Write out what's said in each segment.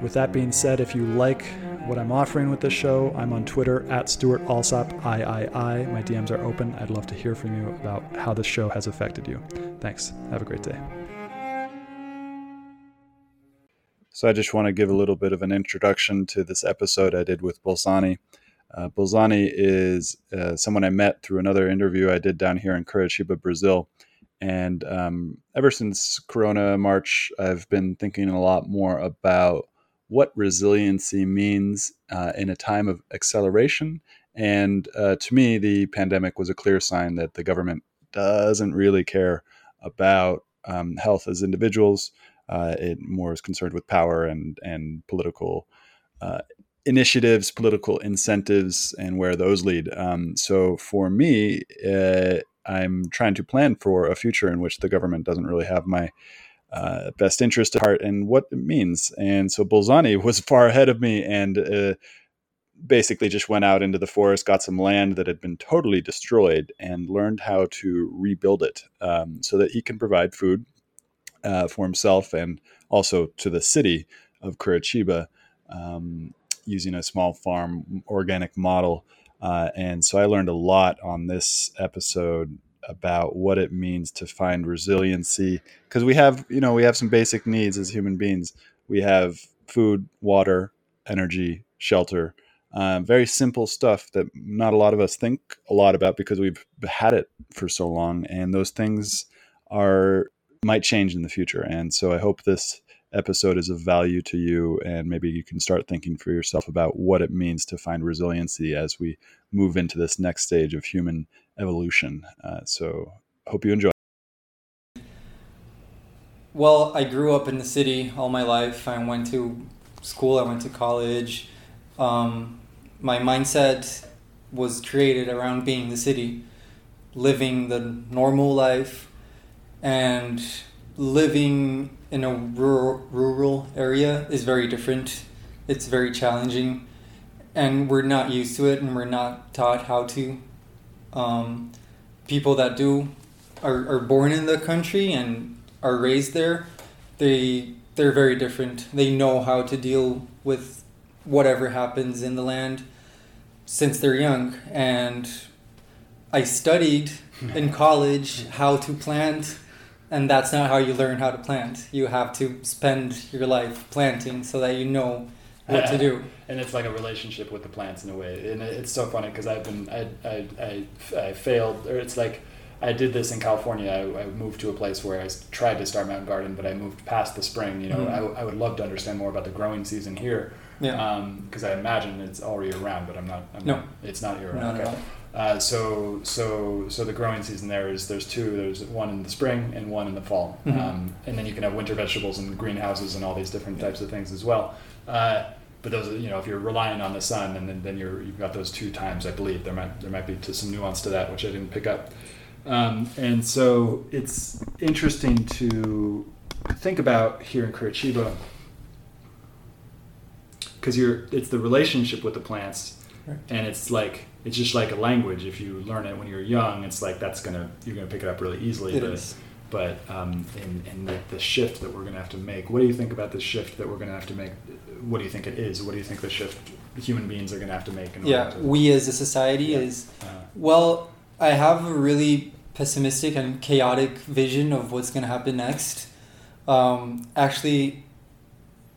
with that being said, if you like what I'm offering with this show, I'm on Twitter at Stewart Alsop III. My DMs are open. I'd love to hear from you about how this show has affected you. Thanks. Have a great day. So I just want to give a little bit of an introduction to this episode I did with Bolzani. Uh, Bolzani is uh, someone I met through another interview I did down here in Curitiba, Brazil. And um, ever since Corona March, I've been thinking a lot more about what resiliency means uh, in a time of acceleration. And uh, to me, the pandemic was a clear sign that the government doesn't really care about um, health as individuals. Uh, it more is concerned with power and and political uh, initiatives, political incentives, and where those lead. Um, so for me, uh, I'm trying to plan for a future in which the government doesn't really have my uh, best interest at heart and what it means. And so Bolzani was far ahead of me and uh, basically just went out into the forest, got some land that had been totally destroyed, and learned how to rebuild it um, so that he can provide food uh, for himself and also to the city of Curitiba um, using a small farm organic model. Uh, and so I learned a lot on this episode about what it means to find resiliency because we have you know we have some basic needs as human beings. We have food water energy shelter um, very simple stuff that not a lot of us think a lot about because we've had it for so long and those things are might change in the future. And so i hope this episode is of value to you and maybe you can start thinking for yourself about what it means to find resiliency as we move into this next stage of human evolution. Uh, so hope you enjoy. Well, I grew up in the city all my life. I went to school, I went to college. Um, my mindset was created around being the city, living the normal life, and living in a rural, rural area is very different. It's very challenging, and we're not used to it, and we're not taught how to um, people that do are, are born in the country and are raised there, they they're very different. They know how to deal with whatever happens in the land since they're young. And I studied in college how to plant, and that's not how you learn how to plant. You have to spend your life planting so that you know what to do. And it's like a relationship with the plants in a way. And it's so funny because I've been, I, I, I, I failed, or it's like, I did this in California. I, I, moved to a place where I tried to start my own garden, but I moved past the spring. You know, mm-hmm. I, I would love to understand more about the growing season here. Yeah. Because um, I imagine it's already around, but I'm not. I'm no. Not, it's not year round. Okay. Uh, so so so the growing season there is there's two. There's one in the spring and one in the fall, mm-hmm. um, and then you can have winter vegetables and greenhouses and all these different types of things as well. Uh, but those, you know, if you're relying on the sun, and then, then you're you've got those two times. I believe there might there might be some nuance to that which I didn't pick up. Um, and so it's interesting to think about here in Curitiba because you're it's the relationship with the plants, right. and it's like it's just like a language. If you learn it when you're young, it's like that's gonna you're gonna pick it up really easily. It but, is but um, in, in the, the, shift that we're going to have to make. What do you think about the shift that we're going to have to make? What do you think it is? What do you think the shift human beings are going to have to make? yeah, to, we as a society yeah. is uh, well. I have a really pessimistic and chaotic vision of what's going to happen next. Um, actually,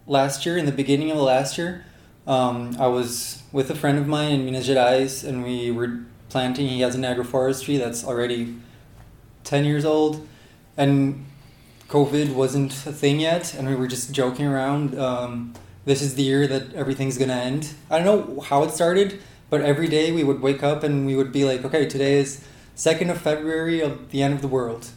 last year, in the beginning of last year, um, I was with a friend of mine in Minas Gerais, and we were planting. He has an agroforestry that's already ten years old, and COVID wasn't a thing yet, and we were just joking around. Um, this is the year that everything's gonna end. I don't know how it started, but every day we would wake up and we would be like, okay, today is second of February of the end of the world.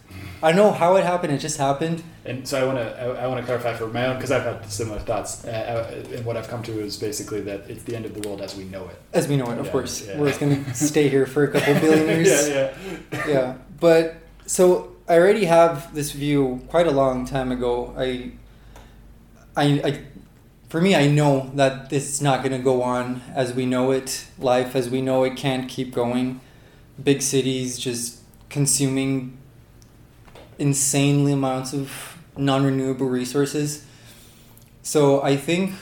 I don't know how it happened. It just happened. And so I want to I, I want to clarify for my own because I've had similar thoughts. Uh, uh, and what I've come to is basically that it's the end of the world as we know it. As we know it, of Yeah, course. yeah. We're just gonna stay here for a couple billion years. yeah, yeah. yeah but so i already have this view quite a long time ago. I i, I for me i know that this is not going to go on as we know it life as we know it can't keep going. Big cities just consuming insanely amounts of non-renewable resources. So i think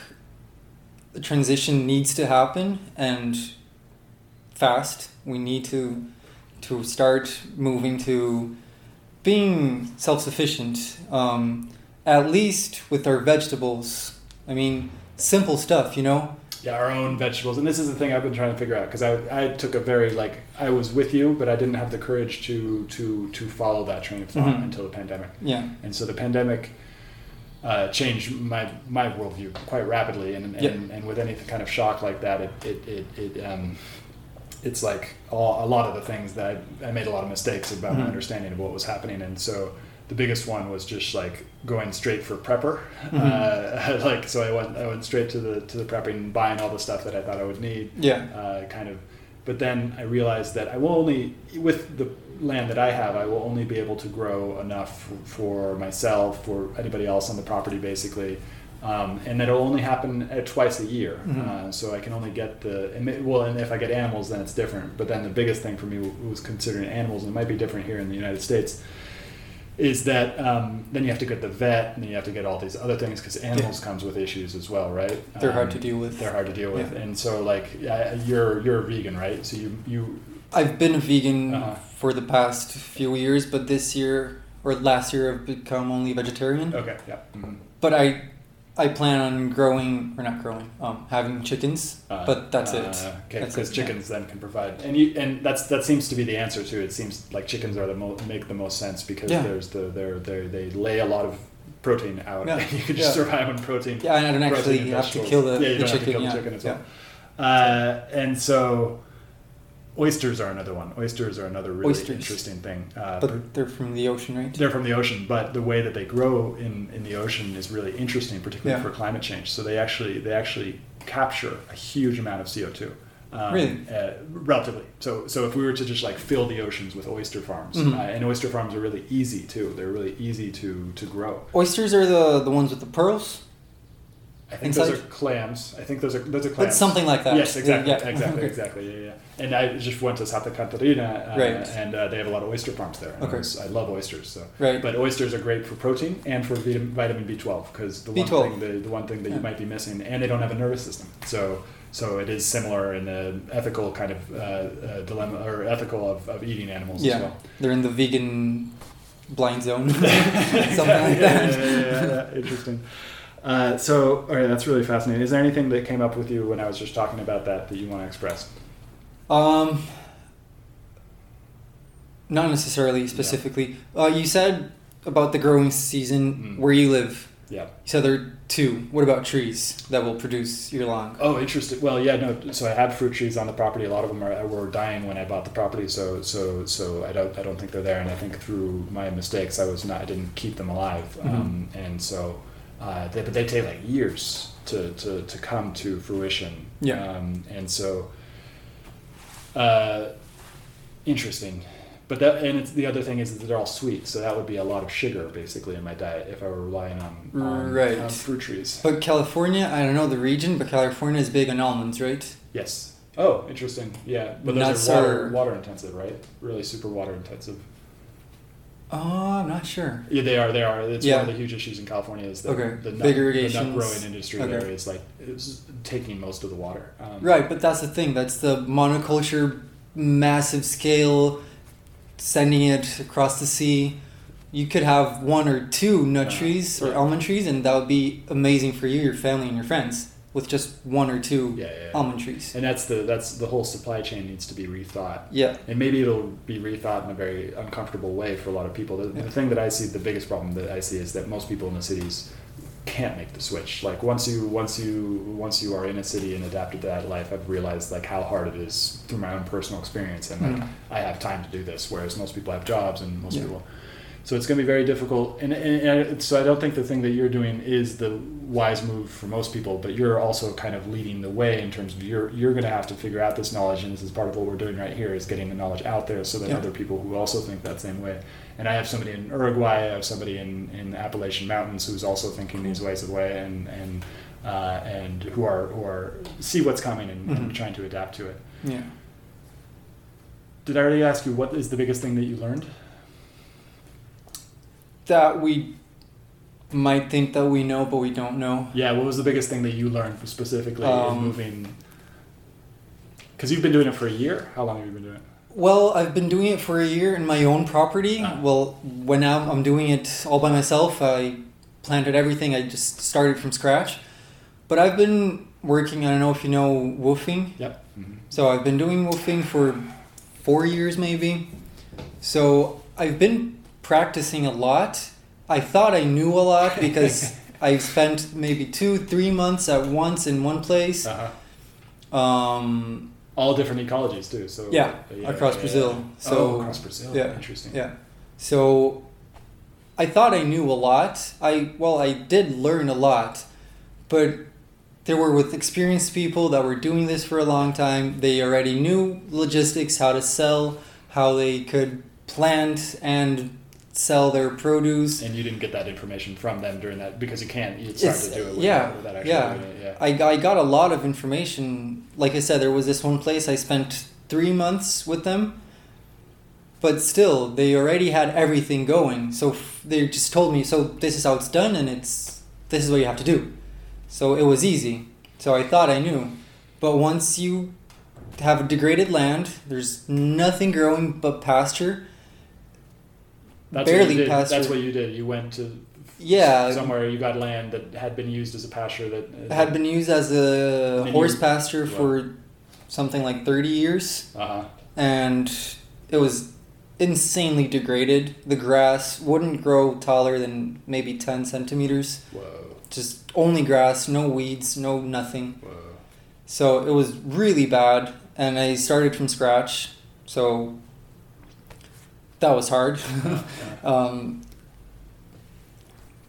the transition needs to happen and fast. We need to to start moving to being self-sufficient um, at least with our vegetables i mean simple stuff you know Yeah, our own vegetables, and this is the thing I've been trying to figure out because I, I took a very like I was with you, but I didn't have the courage to to to follow that train of thought Mhm. until the pandemic, yeah and so the pandemic uh, changed my my worldview quite rapidly, and and, Yeah. and with any kind of shock like that, it it it, it um, it's like all, a lot of the things that I, I made a lot of mistakes about my Mhm. understanding of what was happening, and so the biggest one was just like going straight for prepper. Mhm. Uh, like so, I went I went straight to the to the prepping, and buying all the stuff that I thought I would need. yeah Uh, kind of, but then I realized that I will only with the land that I have, I will only be able to grow enough for myself or anybody else on the property, basically. Um, and that'll only happen uh, twice a year, Mhm. uh, so I can only get the and well. And if I get animals, then it's different. But then the biggest thing for me was considering animals, and it might be different here in the United States is that um, then you have to get the vet and then you have to get all these other things because animals comes with issues as well right they're hard Um, to deal with they're hard to deal with Yeah. and so like yeah, you're you're a vegan right so you you i've been a vegan Uh-huh. for the past few years but this year or last year i've become only vegetarian okay yeah mhm. but i i plan on growing or not growing um, having chickens Uh, but that's uh, it okay because it, yeah. chickens then can provide and you and that's that seems to be the answer too it seems like chickens are the mo- make the most sense because Yeah. there's the they're, they they lay a lot of protein out Yeah, you can just survive on protein yeah and i don't actually have to kill the, yeah, you the don't chicken have to kill yeah. the chicken as yeah. well uh, and so oysters are another one oysters are another really Oysters. interesting thing uh, but they're from the ocean right they're from the ocean, but the way that they grow in, in the ocean is really interesting, particularly Yeah. for climate change. So they actually they actually capture a huge amount of CO two. Um, Really? Uh, relatively. So so if we were to just like fill the oceans with oyster farms, Mhm. uh, and oyster farms are really easy too. They're really easy to to grow. oysters are the the ones with the pearls I think those are clams. I think those are those are clams. but something like that Yes, exactly, yeah. exactly, Okay. exactly. Yeah, yeah. And I just went to Santa Catarina, uh, Right. and uh, they have a lot of oyster farms there. Okay. I love oysters, so. right But oysters are great for protein and for vitamin B12 because the one B12. thing the, the one thing that you might be missing, and they don't have a nervous system. So so it is similar in the ethical kind of uh, uh, dilemma or ethical of, of eating animals Yeah. as well. they're in the vegan blind zone something like Yeah, that yeah, yeah, yeah, yeah. Interesting. Uh, so, right, that's really fascinating. Is there anything that came up with you when I was just talking about that that you want to express? Um, not necessarily specifically. Uh, you said about the growing season Mm. where you live. Yeah. You said there are two. What about trees that will produce year long? Oh, interesting. Well, yeah, no. So I had fruit trees on the property. A lot of them are, were dying when I bought the property. So, so, so I don't, I don't think they're there. And I think through my mistakes, I was not, I didn't keep them alive. Mhm. Um, and so, uh, they, but they take like years to, to, to come to fruition. Yeah. Um, and so, uh, interesting. But that, and it's, the other thing is that they're all sweet, so that would be a lot of sugar basically in my diet if I were relying on, on, Right. on fruit trees. But California, I don't know the region, but California is big on almonds, right? Yes. Oh, interesting. Yeah, but those Nuts are water, are- water intensive, right? Really super water intensive. Oh, I'm not sure. Yeah, they are. They are. It's Yeah. one of the huge issues in California is that Okay. the, nut, Big the nut growing industry there Okay. is like it's taking most of the water. Um, Right, but that's the thing. That's the monoculture, massive scale, sending it across the sea. You could have one or two nut Uh, trees or almond trees, and that would be amazing for you, your family, and your friends. With just one or two Yeah, yeah. almond trees. and that's the that's the whole supply chain needs to be rethought. Yeah. and maybe it'll be rethought in a very uncomfortable way for a lot of people. The, Yeah. the thing that I see, the biggest problem that I see is that most people in the cities can't make the switch. Like once you once you once you are in a city and adapted to that life, I've realized like how hard it is through my own personal experience. And like Mm. I have time to do this, whereas most people have jobs and most Yeah. people. So it's going to be very difficult, and, and, and so I don't think the thing that you're doing is the wise move for most people. But you're also kind of leading the way in terms of you're you're going to have to figure out this knowledge, and this is part of what we're doing right here is getting the knowledge out there so that Yeah. other people who also think that same way. And I have somebody in Uruguay, I have somebody in, in the Appalachian Mountains who's also thinking these ways of way, and and uh, and who are who are see what's coming and, and Mhm. trying to adapt to it. Yeah. Did I already ask you what is the biggest thing that you learned? That we might think that we know, but we don't know. Yeah, what was the biggest thing that you learned specifically in Um, moving? Because you've been doing it for a year. How long have you been doing it? Well, I've been doing it for a year in my own property. Ah. Well, when I'm, I'm doing it all by myself, I planted everything. I just started from scratch. But I've been working, I don't know if you know WWOOFing. Yep. Mm-hmm. So I've been doing WWOOFing for four years maybe. So I've been practicing a lot. I thought I knew a lot because I spent maybe two, three months at once in one place. Uh-huh. Um, All different ecologies too. So Yeah, across Brazil. So, oh, across Brazil. yeah, Interesting. yeah. So I thought I knew a lot. I well, I did learn a lot, but there were with experienced people that were doing this for a long time. They already knew logistics, how to sell, how they could plant and sell their produce. And you didn't get that information from them during that because you can't. Start It's- to do it yeah, without actually yeah. it. Yeah. I, I got a lot of information. Like I said, there was this one place I spent three months with them, but still, they already had everything going. So f- they just told me, so this is how it's done, and it's this is what you have to do. So it was easy. So I thought I knew, but once you have a degraded land, there's nothing growing but pasture. That's barely what you did. pasture. That's what you did. You went to Yeah, somewhere. You got land that had been used as a pasture that had been used as a horse pasture Right. for something like thirty years. Uh huh. and it was insanely degraded. The grass wouldn't grow taller than maybe 10 centimeters. Whoa. Just only grass, no weeds, no nothing. Whoa. So it was really bad, and I started from scratch. So that was hard. Yeah. um,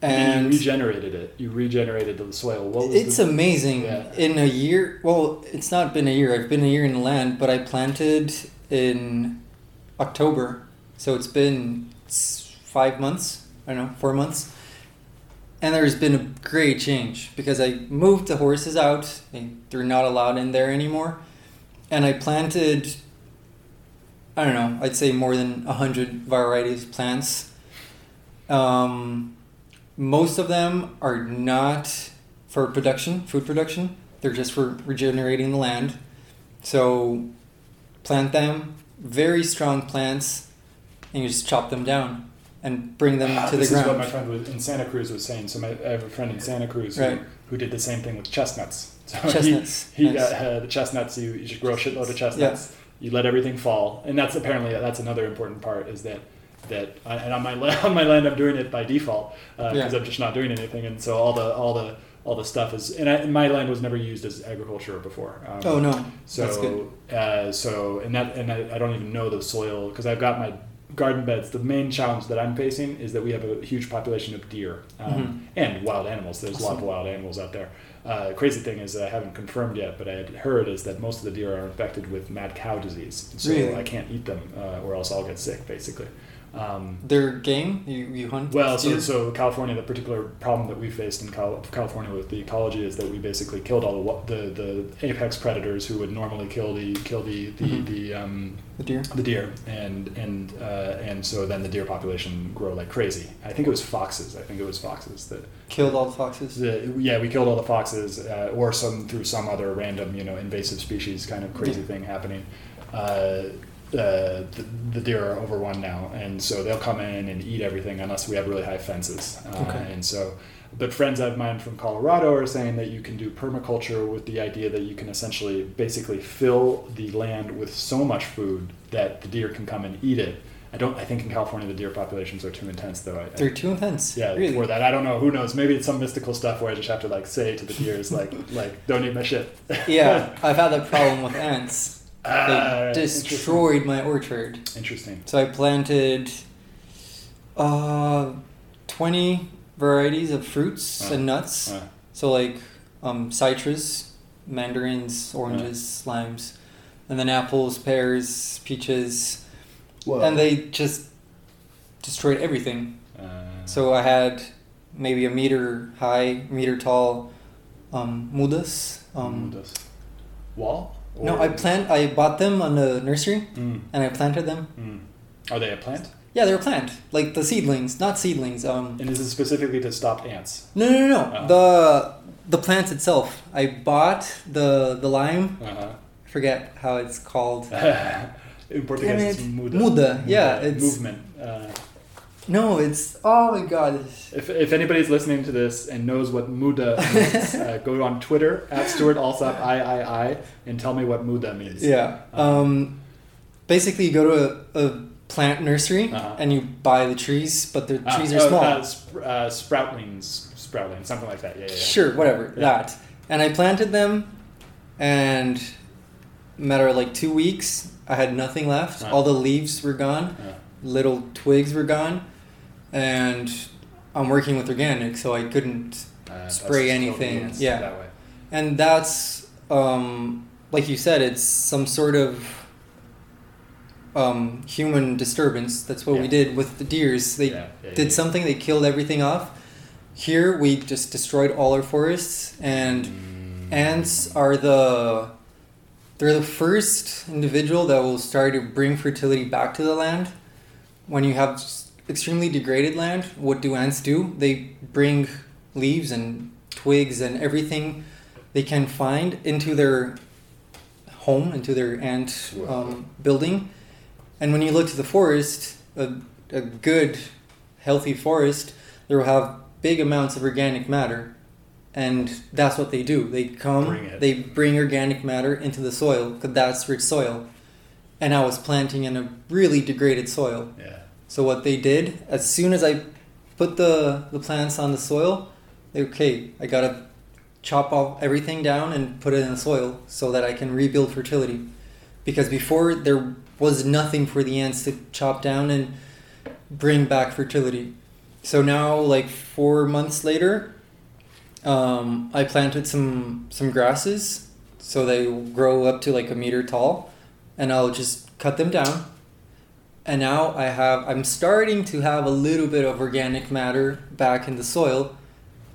And, and you regenerated it. You regenerated the soil. What was it's the, amazing. Yeah. In a year, well, it's not been a year. I've been a year in the land, but I planted in October, so it's been five months. I don't know, four months. And there's been a great change because I moved the horses out. They, they're not allowed in there anymore. And I planted, I don't know, I'd say more than a hundred varieties of plants. Um, most of them are not for production, food production. They're just for regenerating the land. So plant them, very strong plants, and you just chop them down and bring them Ah, to the ground. this is what my friend was, in Santa Cruz was saying. So my, I have a friend in Santa Cruz who, Right. who did the same thing with chestnuts. So Chestnuts, He, he nice. got uh, the chestnuts. You, you should grow a shitload of chestnuts. You let everything fall, and that's apparently that's another important part is that that and on my on my land I'm doing it by default because Yeah. I'm just not doing anything, and so all the all the all the stuff is and, I, and my land was never used as agriculture before. Um, Oh no, so, that's good. uh, so, and that, and I, I don't even know the soil because I've got my garden beds. The main challenge that I'm facing is that we have a huge population of deer um, Mhm. and wild animals. There's a lot of wild animals out there. Uh, crazy thing is, that I haven't confirmed yet, but I had heard is that most of the deer are infected with mad cow disease. So Really? I can't eat them, uh, or else I'll get sick, basically. Um, Their game you you hunt. well, so, so California, the particular problem that we faced in Cal- California with the ecology is that we basically killed all the the, the apex predators who would normally kill the kill the the, Mhm. the um, the deer. the deer, and and uh, and so then the deer population grow like crazy. I think it was foxes. I think it was foxes that Killed all the foxes. the, yeah, we killed all the foxes, uh, or some through some other random, you know, invasive species kind of crazy Yeah. thing happening. Uh, uh, the, the deer are overrun now, and so they'll come in and eat everything unless we have really high fences. Uh, Okay. And so, but friends of mine from Colorado are saying that you can do permaculture with the idea that you can essentially basically fill the land with so much food that the deer can come and eat it. I don't. I think in California the deer populations are too intense, though. I, I- They're too intense. yeah, really. for that. I don't know. Who knows? Maybe it's some mystical stuff where I just have to like say to the deers, like, like, don't eat my shit. yeah, I've had that problem with ants. They Ah, destroyed my orchard. Interesting. So I planted uh, 20 varieties of fruits Uh, and nuts. Uh, So like um, citrus, mandarins, oranges, limes, and then apples, pears, peaches, and they just destroyed everything. Uh, So I had maybe a meter high, meter tall um, mudas. Um, does wall? No, I plant. I bought them on the nursery Mm, and I planted them. mm. Are they a plant? Yeah, they're a plant, like the seedlings, not seedlings. Um, And is it specifically to stop ants? no, no, no, no. Oh. The the plant itself. I bought the the lime. Uh-huh. I forget how it's called. In Portuguese, Damn it's it. muda. Muda, yeah, it's- movement. Uh, No, it's oh my god. if, if anybody's listening to this and knows what muda means, uh, go on Twitter at Stewart Alsop I I I and tell me what muda means. Yeah. Um, basically, you go to a, a plant nursery Uh-huh. and you buy the trees, but the Ah, trees are oh, small. Uh, sp- uh, sproutlings, sproutlings, something like that. Yeah, yeah. yeah. Sure, whatever Yeah. that. And I planted them, and matter of like two weeks, I had nothing left. Wow. All the leaves were gone, Yeah. little twigs were gone, and I'm working with organic, so I couldn't. Uh, Spray anything, yeah. That. And that's um, like you said, it's some sort of um, human disturbance. That's what we did with the deers. They Yeah, yeah, did yeah. something. They killed everything off. Here we just destroyed all our forests, and Mm. ants are the they're the first individual that will start to bring fertility back to the land. When you have extremely degraded land, what do ants do? They bring leaves and twigs and everything they can find into their home, into their ant um, building. And when you look to the forest, a, a good, healthy forest, there will have big amounts of organic matter. And that's what they do. They come, Bring they bring organic matter into the soil because that's rich soil. And I was planting in a really degraded soil. Yeah. So what they did, as soon as I put the, the plants on the soil, they, okay, I gotta chop off everything down and put it in the soil so that I can rebuild fertility. Because before there was nothing for the ants to chop down and bring back fertility. So now, like four months later, um, I planted some some grasses, so they grow up to like a meter tall, and I'll just cut them down. And now I have I'm starting to have a little bit of organic matter back in the soil,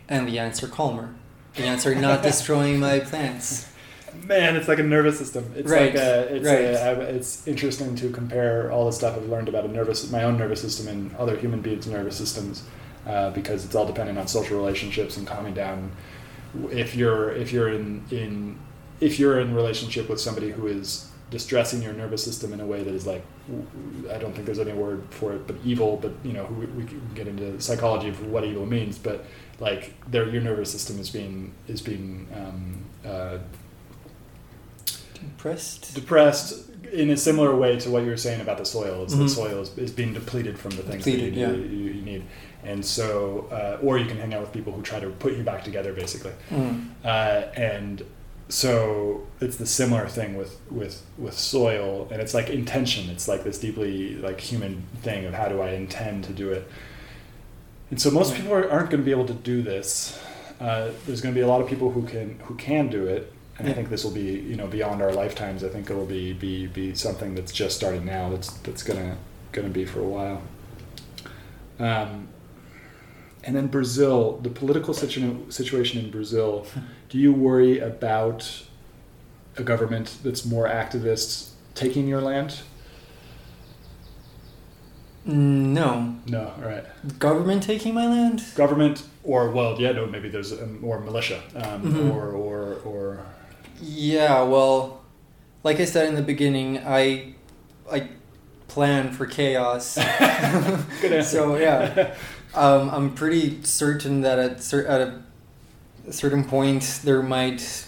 and the ants are calmer. The ants are not destroying my plants. Man, it's like a nervous system. It's Right, like a, it's right. a, it's interesting to compare all the stuff I've learned about a nervous, my own nervous system and other human beings' nervous systems, uh, because it's all dependent on social relationships and calming down. If you're if you're in in if you're in relationship with somebody who is distressing your nervous system in a way that is like I don't think there's any word for it, but evil. But you know, we, we can get into psychology of what evil means. But like, their your nervous system is being is being um, uh, Depressed. depressed in a similar way to what you were saying about the soil. Is Mhm. the soil is, is being depleted from the things Depleted, that you, yeah. you, you need, and so uh, or you can hang out with people who try to put you back together, basically. Mm. Uh, and so it's the similar thing with with with soil, and it's like intention. It's like this deeply like human thing of how do I intend to do it. And so most people are, aren't going to be able to do this. Uh, there's going to be a lot of people who can who can do it, and I think this will be you know beyond our lifetimes. I think it will be be be something that's just starting now. That's that's gonna gonna be for a while. Um, and then Brazil, the political situ- situation in Brazil. Do you worry about a government that's more activists taking your land? No. No, all right. Government taking my land? Government, or well, yeah, no, maybe there's a, more militia, um, Mhm. or or or Yeah, well, like I said in the beginning, I I plan for chaos. Good answer. so yeah, um, I'm pretty certain that at, cer- at a certain point there might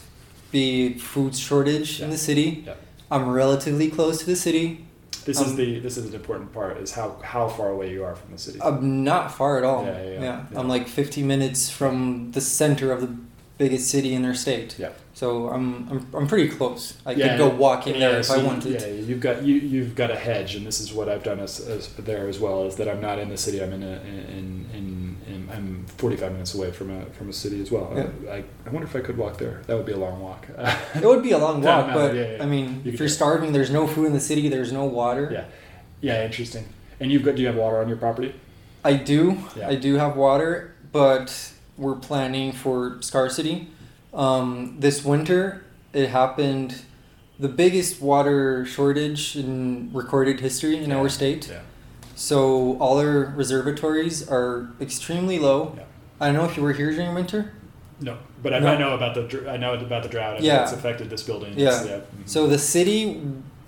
be food shortage in the city. Yeah. I'm relatively close to the city. This is Um, the this is an important part is how how far away you are from the city. I'm not far at all. Yeah, yeah, yeah. Yeah. I'm like 50 minutes from the center of the biggest city in our state. Yeah. So I'm I'm, I'm pretty close. I Yeah, could go walk in Yeah, there if so I wanted. Yeah, you've got you you've got a hedge, and this is what I've done as, as there as well. Is that I'm not in the city. I'm in a in in, in I'm 45 minutes away from a from a city as well. Yeah. I, I wonder if I could walk there. That would be a long walk. It would be a long walk, but yeah. I mean, You if you're starving, there's no food in the city. There's no water. Yeah. yeah, interesting. And you've got do you have water on your property? I do. I do have water, but we're planning for scarcity. Um, this winter, it happened the biggest water shortage in recorded history in Yeah. our state. Yeah. So all our reservatories are extremely low. Yeah. I don't know if you were here during winter. No, but I, No. I know about the I know about the drought. and Yeah. it's affected this building. Yeah. It's- mhm. So the city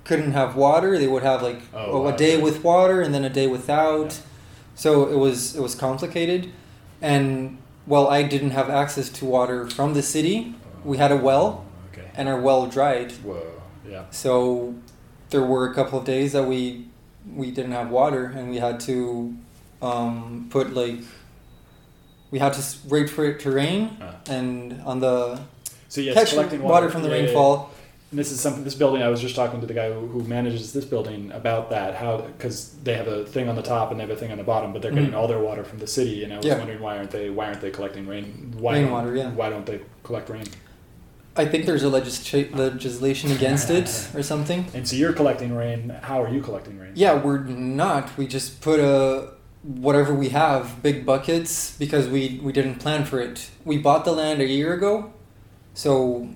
couldn't have water. They would have like Oh, a, a day with water and then a day without. Yeah. So it was it was complicated, and well, I didn't have access to water from the city. We had a well, Okay. and our well dried. Whoa. Yeah. So there were a couple of days that we we didn't have water, and we had to um, put like we had to wait for it to rain, Uh. and on the So yes, catch collecting water, water, from the Yeah, yeah, yeah. And this is something. This building, I was just talking to the guy who, who manages this building about that. How because they have a thing on the top and they have a thing on the bottom, but they're getting Mhm. all their water from the city. And I was Yeah. wondering why aren't they why aren't they collecting rain? Why Rainwater, yeah. Why don't they collect rain? I think there's a legisla- legislation against it or something. And so you're collecting rain. How are you collecting rain? Yeah, we're not. We just put a whatever we have, big buckets, because we we didn't plan for it. We bought the land a year ago, so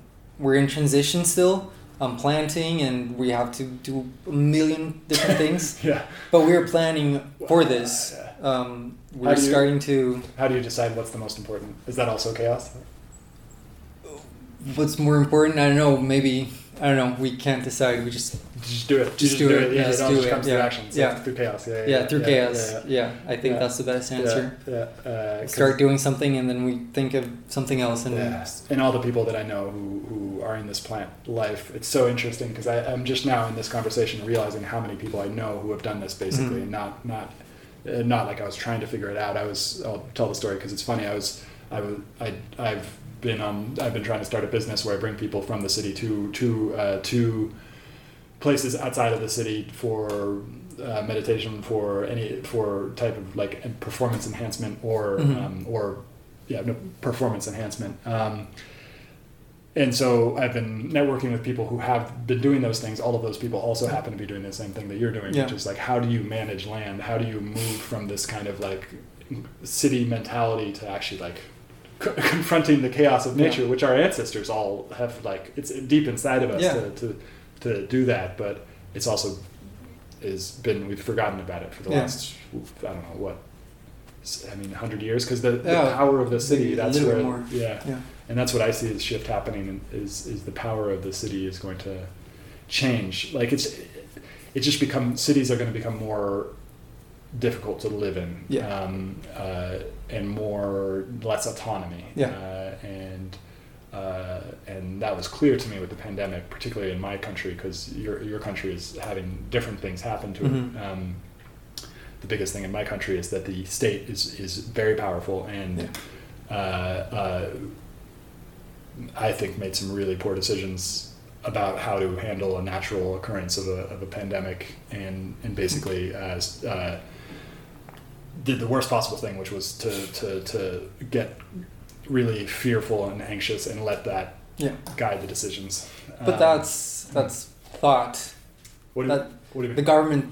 we're in transition still. I'm planting, and we have to do a million different things. Yeah. But we're planning for this. Yeah. Um, we're you- starting to. How do you decide what's the most important? Is that also chaos? What's more important? I don't know. Maybe I don't know. We can't decide. We just Just do it. You Just do it. Yeah, Just it all do just it. comes Yeah. through action. So Yeah. through chaos. Yeah. yeah, through chaos. Yeah. Yeah, I think Yeah. that's the best answer. Yeah. Uh, Start doing something, and then we think of something else, and Yes. And all the people that I know who, who are in this plant life, it's so interesting because I'm just now in this conversation realizing how many people I know who have done this basically, Mhm. and not not uh, not like I was trying to figure it out. I was. I'll tell the story because it's funny. I was. I was. I. I've been on. I've been trying to start a business where I bring people from the city to to uh, to places outside of the city for uh, meditation for any for type of like performance enhancement or Mhm. um, or yeah no, performance enhancement um, and so I've been networking with people who have been doing those things. All of those people also happen to be doing the same thing that you're doing, Yeah. which is like, how do you manage land? How do you move from this kind of like city mentality to actually like c- confronting the chaos of Yeah. nature, which our ancestors all have like it's deep inside of us Yeah. to, to to do that, but it's also is been we've forgotten about it for the Yeah. last I don't know what I mean, hundred years because the, the Yeah, power of the city. That's where, more. yeah, Yeah. and that's what I see as shift happening. Is is the power of the city is going to change? Like it's it just become cities are going to become more difficult to live in, Yeah. um, uh, and more less autonomy, Yeah. uh, and. Uh, and that was clear to me with the pandemic, particularly in my country, because your your country is having different things happen to Mhm. it. Um, the biggest thing in my country is that the state is is very powerful and Yeah. uh, uh, I think made some really poor decisions about how to handle a natural occurrence of a, of a pandemic and and basically uh, uh, did the worst possible thing, which was to, to, to get really fearful and anxious and let that Yeah. guide the decisions. But Um, that's that's thought. what do you, that- what do you The government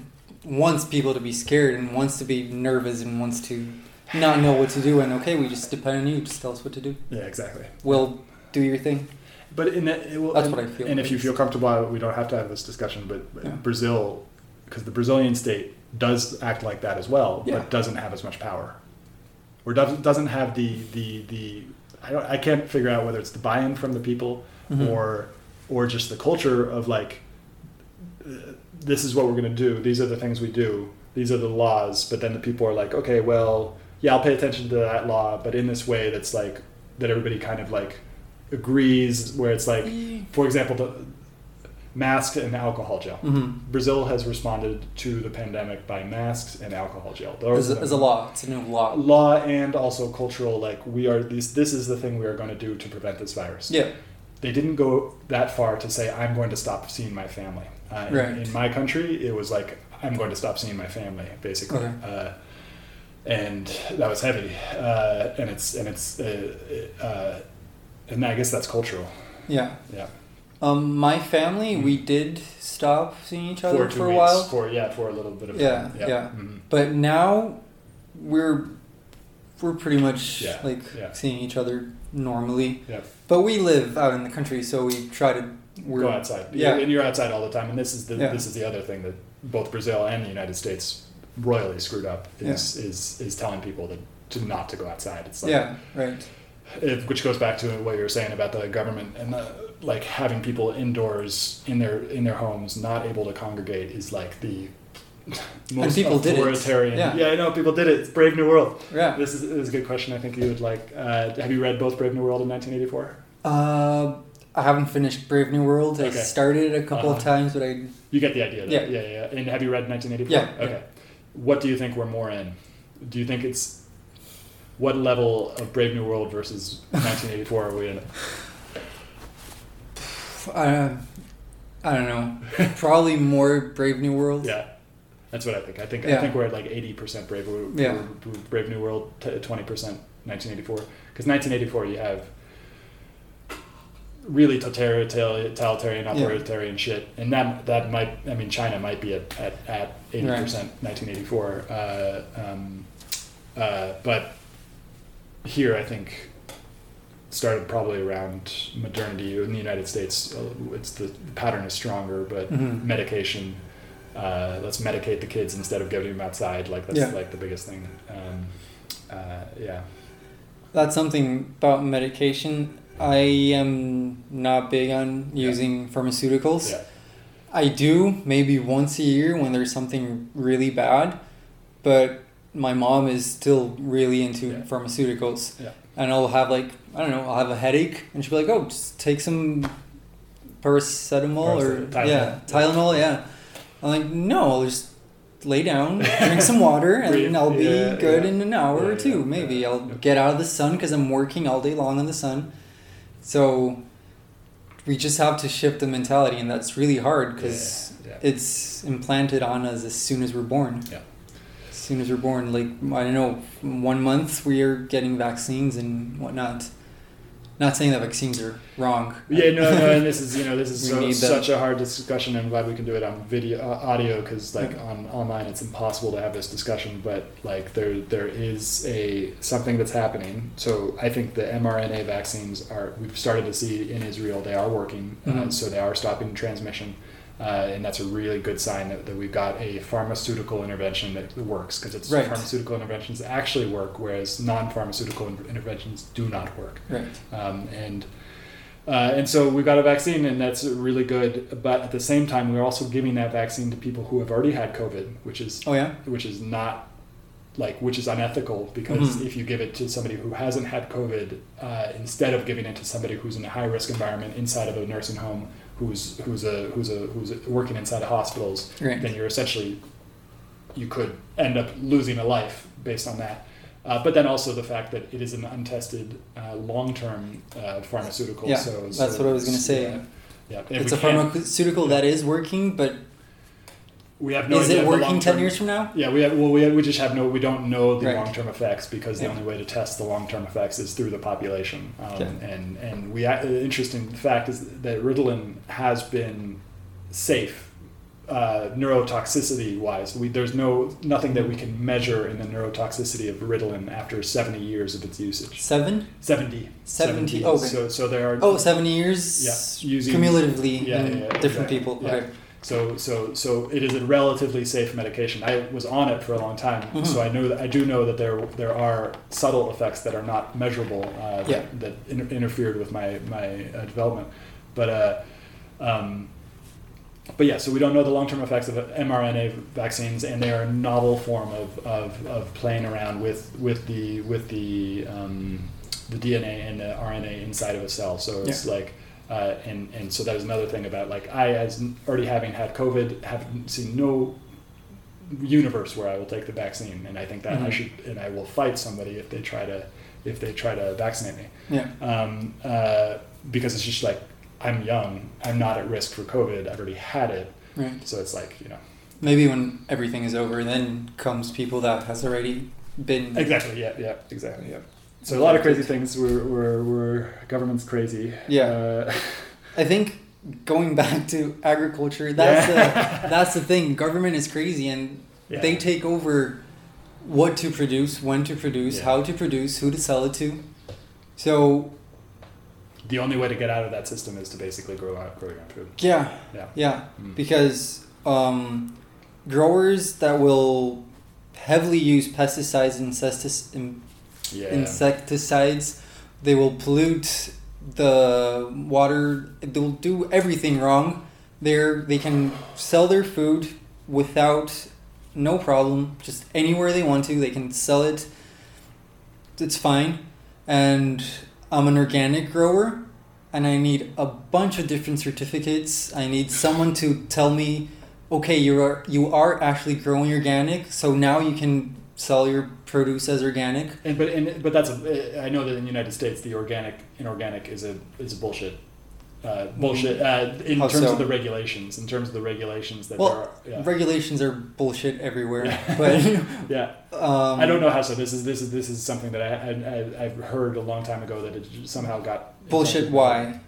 wants people to be scared and wants to be nervous and wants to not know what to do. And okay, we just depend on you. Just tell us what to do. Yeah, exactly. We'll do your thing. But in that, will, That's and, what I feel. And if you feel comfortable, we don't have to have this discussion. But, but Yeah. Brazil, because the Brazilian state does act like that as well, Yeah. but doesn't have as much power, or doesn't doesn't have the the the. I don't. I can't figure out whether it's the buy-in from the people Mhm. or or just the culture of like uh, this is what we're going to do. These are the things we do. These are the laws. But then the people are like, okay, well, yeah, I'll pay attention to that law, but in this way that's like that everybody kind of like agrees. Where it's like, for example, the masks and alcohol gel. hmm Brazil has responded to the pandemic by masks and alcohol gel. Those a- law, it's a new law. law and also cultural. Like we are these. This is the thing we are going to do to prevent this virus Yeah. they didn't go that far to say I'm going to stop seeing my family. Uh, in- Right. in, my country, it was like I'm going to stop seeing my family, basically, Okay. uh, and that was heavy. Uh, and it's and it's uh, uh, and I guess that's cultural. Yeah. Yeah, Um, my family, we did stop seeing each other two for a weeks, while, For yeah, for a little bit of Yeah, time. yeah. Mhm. but now we're we're pretty much Yeah, like yeah. seeing each other normally. Yeah. But we live out in the country, so we try to. We're, Go outside. Yeah. and you're outside all the time. And this is the Yeah. this is the other thing that both Brazil and the United States royally screwed up is is is telling people that to not to go outside. It's like Yeah. Right. it, which goes back to what you were saying about the government and the, like having people indoors in their in their homes not able to congregate is like the most people did it. authoritarian. Yeah. I know people did it. It's Brave New World. Yeah. This is, this is a good question. I think you would like. Uh, have you read both Brave New World and 1984? Uh, I haven't finished Brave New World. I Okay. started it a couple of Uh-huh. times, but I You get the idea. Yeah. Though. yeah, yeah. And have you read 1984? Yeah, Okay. What do you think we're more in? Do you think it's what level of Brave New World versus 1984 are we in? uh, I don't know. Probably more Brave New World. Yeah, that's what I think. I think I think we're at like eighty percent Brave Yeah. Brave New World, twenty percent nineteen eighty four. Because nineteen eighty four, you have really totalitarian, totalitarian, Yeah. authoritarian shit, and that that might. I mean, China might be at at at eighty percent nineteen eighty four. Uh, um, uh, but here, I think started probably around modernity in the United States. uh, It's the, the pattern is stronger, but Mhm. medication. Uh, let's medicate the kids instead of getting them outside. Like that's Yeah. like the biggest thing. Um, uh, yeah. That's something about medication. I am not big on Yeah. using pharmaceuticals. Yeah. I do maybe once a year when there's something really bad, but my mom is still really into Yeah. pharmaceuticals. Yeah. And I'll have like I don't know, I'll have a headache and she'll be like, "Oh, just take some paracetamol or Paracetamol, yeah, Tylenol. Tylenol, yeah." I'm like, "No, I'll just lay down, drink some water, and I'll be Yeah, good yeah. in an hour Yeah, or two. Maybe I'll get out of the sun because I'm working all day long in the sun." So we just have to shift the mentality, and that's really hard because it's implanted on us as soon as we're born. Yeah. As soon as we're born, like I don't know, one month we are getting vaccines and whatnot. Not saying that vaccines are wrong. Yeah, no, no, and this is you know this is so, such a hard discussion. I'm glad we can do it on video, uh, audio, because like on online it's impossible to have this discussion. But like there, there is a something that's happening. So I think the mRNA vaccines are we've started to see in Israel they are working, uh, Mhm. so they are stopping transmission. Uh, and that's a really good sign that, that we've got a pharmaceutical intervention that works because it's Right. pharmaceutical interventions that actually work, whereas non-pharmaceutical in- interventions do not work Right. um, and uh, and so we've got a vaccine, and that's really good. But at the same time, we're also giving that vaccine to people who have already had COVID, which is Oh yeah. which is not like which is unethical because Mhm. if you give it to somebody who hasn't had COVID uh, instead of giving it to somebody who's in a high risk environment inside of a nursing home, who's who's a who's a who's working inside of hospitals, Right. then you're essentially you could end up losing a life based on that. Uh, but then also the fact that it is an untested uh, long-term uh, pharmaceutical. Yeah, so, that's what I was gonna say. Yeah, yeah. It's a pharmaceutical that is working, but We have no is it working ten years from now? Yeah, we have, well, we, have, we just have no, we don't know the Right. long-term effects because the only way to test the long-term effects is through the population. Um, Okay. And and we, the interesting fact is that Ritalin has been safe, uh, neurotoxicity wise. We, there's no nothing that we can measure in the neurotoxicity of Ritalin after 70 years of its usage. Seven? 70. 70, okay. So so there are. Oh, seven years Yeah, using- cumulatively Yeah, yeah, yeah, different exactly. people. Yeah. Okay. So, so, so it is a relatively safe medication. I was on it for a long time, Mhm. so I know that I do know that there there are subtle effects that are not measurable uh, Yeah. that, that inter- interfered with my my uh, development. But uh, um, but yeah, so we don't know the long-term effects of mRNA vaccines, and they are a novel form of, of, of playing around with with the with the um, the DNA and the RNA inside of a cell. So it's Yeah. like, uh, and and so that is another thing about like I, as already having had COVID, have seen no universe where I will take the vaccine, and I think that I Mhm. should, and I will fight somebody if they try to if they try to vaccinate me Yeah. um, uh, because it's just like I'm young, I'm not at risk for COVID, I've already had it, Right. so it's like you know Maybe when everything is over, then comes people that has already been. exactly yeah yeah exactly yeah. So a lot of crazy things. We're we're, we're government's crazy. Yeah. Uh, I think going back to agriculture, that's Yeah. the that's the thing. Government is crazy, and yeah. they take over what to produce, when to produce, Yeah. how to produce, who to sell it to. So the only way to get out of that system is to basically grow out grow your own food. yeah, Yeah. yeah, Mm. because um, growers that will heavily use pesticides and Yeah. insecticides, they will pollute the water. They'll do everything wrong. They're they can sell their food without no problem, just anywhere they want to. They can sell it. It's fine, and I'm an organic grower, and I need a bunch of different certificates. I need someone to tell me, okay, you are you are actually growing organic, so now you can sell your produce as organic. And but and but that's a, I know that in the United States the organic inorganic is a is a bullshit. Uh, bullshit uh, in How terms so? of the regulations. In terms of the regulations that Well, are. Yeah. Regulations are bullshit everywhere, Yeah. but yeah. um, I don't know how so. This is this is this is something that I, I, I've heard a long time ago that it somehow got bullshit. Why?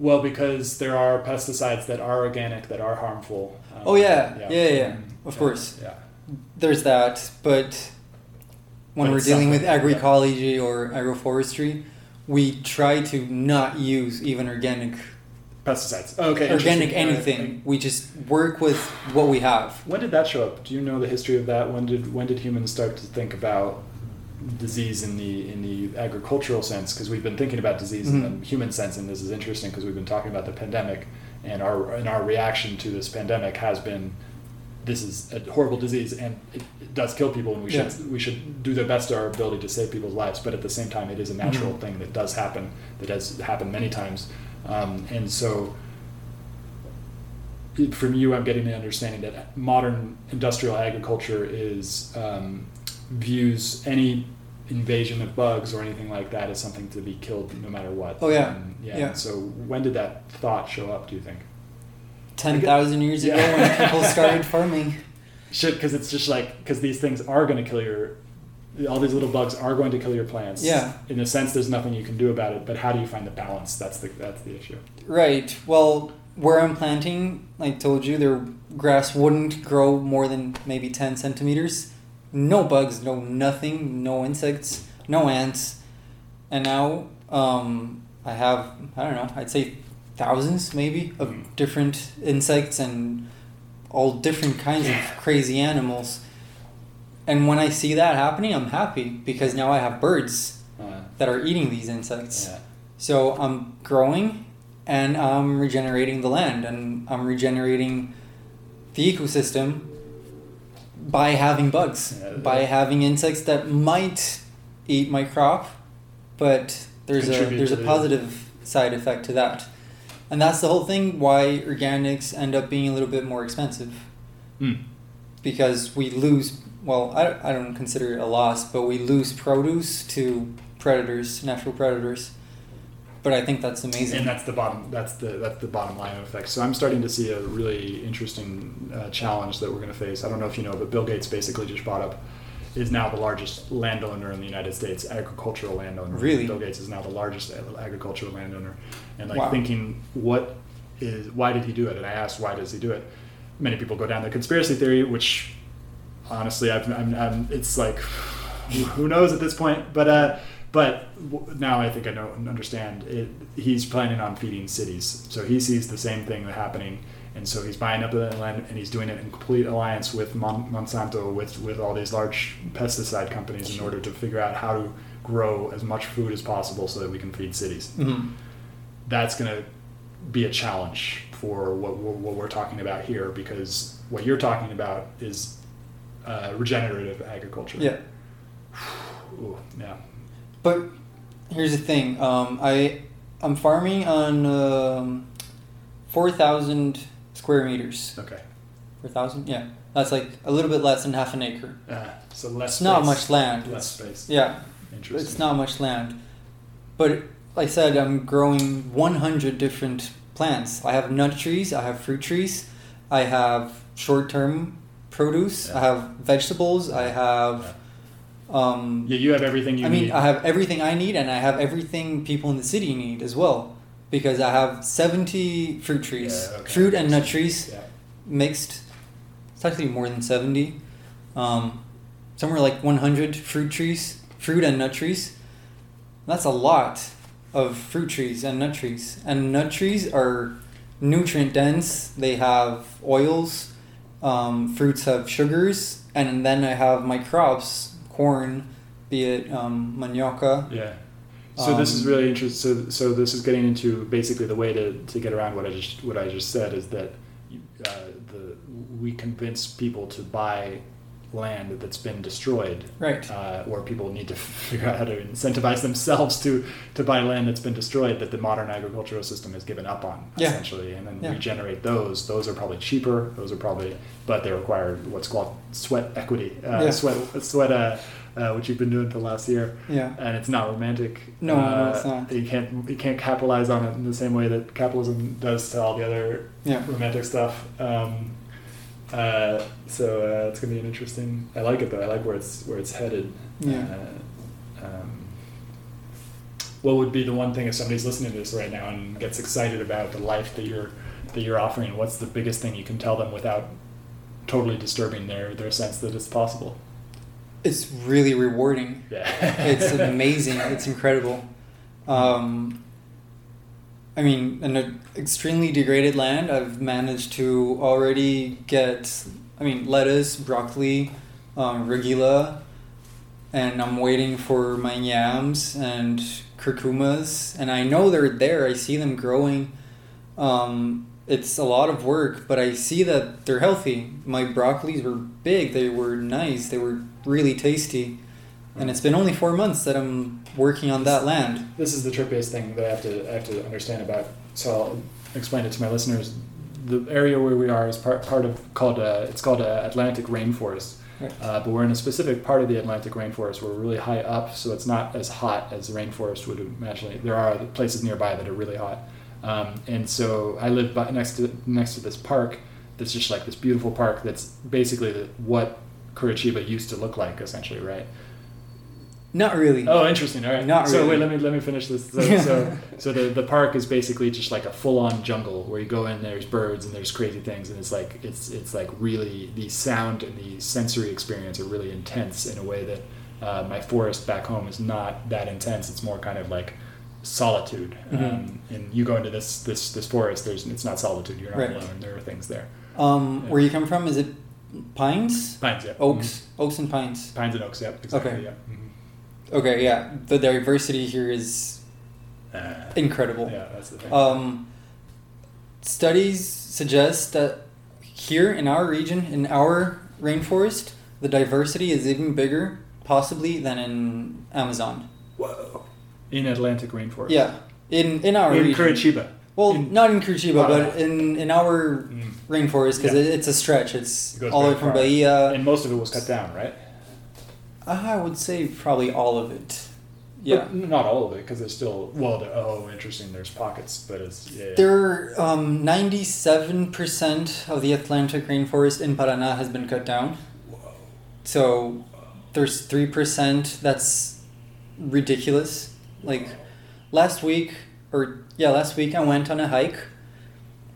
Well, because there are pesticides that are organic that are harmful. Um, Oh, yeah. Yeah, yeah, yeah. Of yeah, course. Yeah. There's that, but when But we're dealing with something, yeah. agroecology or agroforestry, we try to not use even organic Pesticides. Okay. organic anything. We just work with what we have. When did that show up? Do you know the history of that? When did when did humans start to think about disease in the in the agricultural sense? Because we've been thinking about disease in Mhm. the human sense, and this is interesting because we've been talking about the pandemic, and our and our reaction to this pandemic has been, this is a horrible disease, and it, it does kill people, and we should we should do the best of our ability to save people's lives. But at the same time, it is a natural Mhm. thing that does happen, that has happened many times, um, and so from you, I'm getting the understanding that modern industrial agriculture is um, views any invasion of bugs or anything like that as something to be killed no matter what. Oh, yeah. Um, yeah. Yeah. So when did that thought show up? Do you think? Ten thousand years ago, Yeah. when people started farming. Should because it's just like because these things are going to kill your. All these little bugs are going to kill your plants. Yeah. In a sense, there's nothing you can do about it. But how do you find the balance? That's the that's the issue. Right. Well, where I'm planting, I told you, their grass wouldn't grow more than maybe 10 centimeters. No bugs, no nothing, no insects, no ants. And now um, I have, I don't know, I'd say thousands maybe of Mhm. different insects and all different kinds Yeah. of crazy animals. And when I see that happening, I'm happy because now I have birds Uh, that are eating these insects. yeah. So I'm growing and I'm regenerating the land and I'm regenerating the ecosystem by having bugs, Yeah, by having insects that might eat my crop, but there's a there's a positive side effect to that. And that's the whole thing why organics end up being a little bit more expensive Hmm. because we lose well I, I don't consider it a loss but we lose produce to predators natural predators but i think that's amazing And that's the bottom. That's the that's the bottom line effect. So I'm starting to see a really interesting uh, challenge that we're going to face. I don't know if you know, but Bill Gates basically just bought up is now the largest landowner in the United States, agricultural landowner. Really? Bill Gates is now the largest agricultural landowner, and like Wow. thinking, what is why did he do it? And I asked, why does he do it? Many people go down the conspiracy theory, which honestly, I've, I'm, I'm, it's like who knows at this point, but. uh but now I think I know and understand. It, he's planning on feeding cities, so he sees the same thing happening, and so he's buying up the land and he's doing it in complete alliance with Mon- Monsanto, with with all these large pesticide companies, in order to figure out how to grow as much food as possible so that we can feed cities. Mhm. That's going to be a challenge for what, what, what we're talking about here because what you're talking about is uh, regenerative agriculture. Yeah. Ooh, yeah. But here's the thing. Um, I I'm farming on um, four thousand square meters. Okay. Four thousand, yeah. That's like a little bit less than half an acre. Uh, so less. It's not space. much land. Less space. Yeah, Interesting. it's not much land. But like I said, I'm growing 100 different plants. I have nut trees. I have fruit trees. I have short-term produce. Yeah. I have vegetables. I have. Um, Yeah, you have everything you need. I mean, need. I have everything I need, and I have everything people in the city need as well, because I have seventy fruit trees, Yeah, okay. fruit and nut trees yeah. mixed. It's actually more than seventy, um, somewhere like one hundred fruit trees, fruit and nut trees. That's a lot of fruit trees and nut trees, and nut trees are nutrient dense. They have oils. Um, fruits have sugars, and then I have my crops, corn, be it um, manioca. Yeah. So this is Um, really interesting. So, so this is getting into basically the way to, to get around what I just what I just said is that uh, the we convince people to buy land that's been destroyed, Right. uh, or people need to figure out how to incentivize themselves to to buy land that's been destroyed that the modern agricultural system has given up on Yeah. essentially, and then Yeah. regenerate those. Those are probably cheaper. Those are probably, but they require what's called sweat equity, uh, Yeah. sweat sweat. Uh, which you've been doing for the last year Yeah. and it's not romantic. No, no, Uh, it's not. You can't you can't capitalize on it in the same way that capitalism does to all the other Yeah. romantic stuff. Um, uh, so uh, it's gonna be an interesting. I like it though. I like where it's where it's headed. Yeah. Uh, um, what would be the one thing if somebody's listening to this right now and gets excited about the life that you're that you're offering? What's the biggest thing you can tell them without totally disturbing their their sense that it's possible? It's really rewarding. Yeah. It's amazing. It's incredible. Um, I mean, in an extremely degraded land, I've managed to already get, I mean, lettuce, broccoli, um, regula, and I'm waiting for my yams and curcumas, and I know they're there. I see them growing. Um, it's a lot of work, but I see that they're healthy. My broccolis were big. They were nice. They were really tasty. And it's been only four months that I'm working on that land. this is the trippiest thing that I have to I have to understand about. So I'll explain it to my listeners. The area where we are is part part of called uh, it's called Atlantic rainforest, Right. uh, but we're in a specific part of the Atlantic rainforest. We're really high up, so it's not as hot as the rainforest would imagine. There are places nearby that are really hot, um, and so I live by, next to next to this park. That's just like this beautiful park. That's basically the, what Curitiba used to look like, essentially, right? Not really. Oh, interesting. All right. Not really. so really. wait, let me let me finish this. So, so, so the, the park is basically just like a full on jungle where you go in. There's birds and there's crazy things, and it's like it's it's like really the sound and the sensory experience are really intense in a way that uh, my forest back home is not that intense. It's more kind of like solitude. Mhm. Um, and you go into this this this forest. There's it's not solitude. You're not Right. alone. There are things there. Um, where you come from? Is it pines? Pines, yeah. Oaks? Oaks and pines. Pines and oaks. Yep. Exactly. Okay. Yeah. Mhm. Okay, yeah. The diversity here is Uh, incredible. yeah, that's the thing. Um, studies suggest that here in our region, in our rainforest, the diversity is even bigger, possibly, than in Amazon. Whoa. In Atlantic rainforest. Yeah, in in our in region. Curitiba. Well, in- not in Curitiba, but in in our Mm. rainforest because Yeah. it, it's a stretch. It's It all the way from far. Bahia. and most of it was cut down, right? I would say probably all of it. Yeah. But not all of it, because there's still well. Oh, interesting. There's pockets, but it's yeah. yeah. There, um, ninety-seven percent of the Atlantic rainforest in Paraná has been cut down. So there's three percent that's ridiculous. Like last week, or yeah, last week I went on a hike,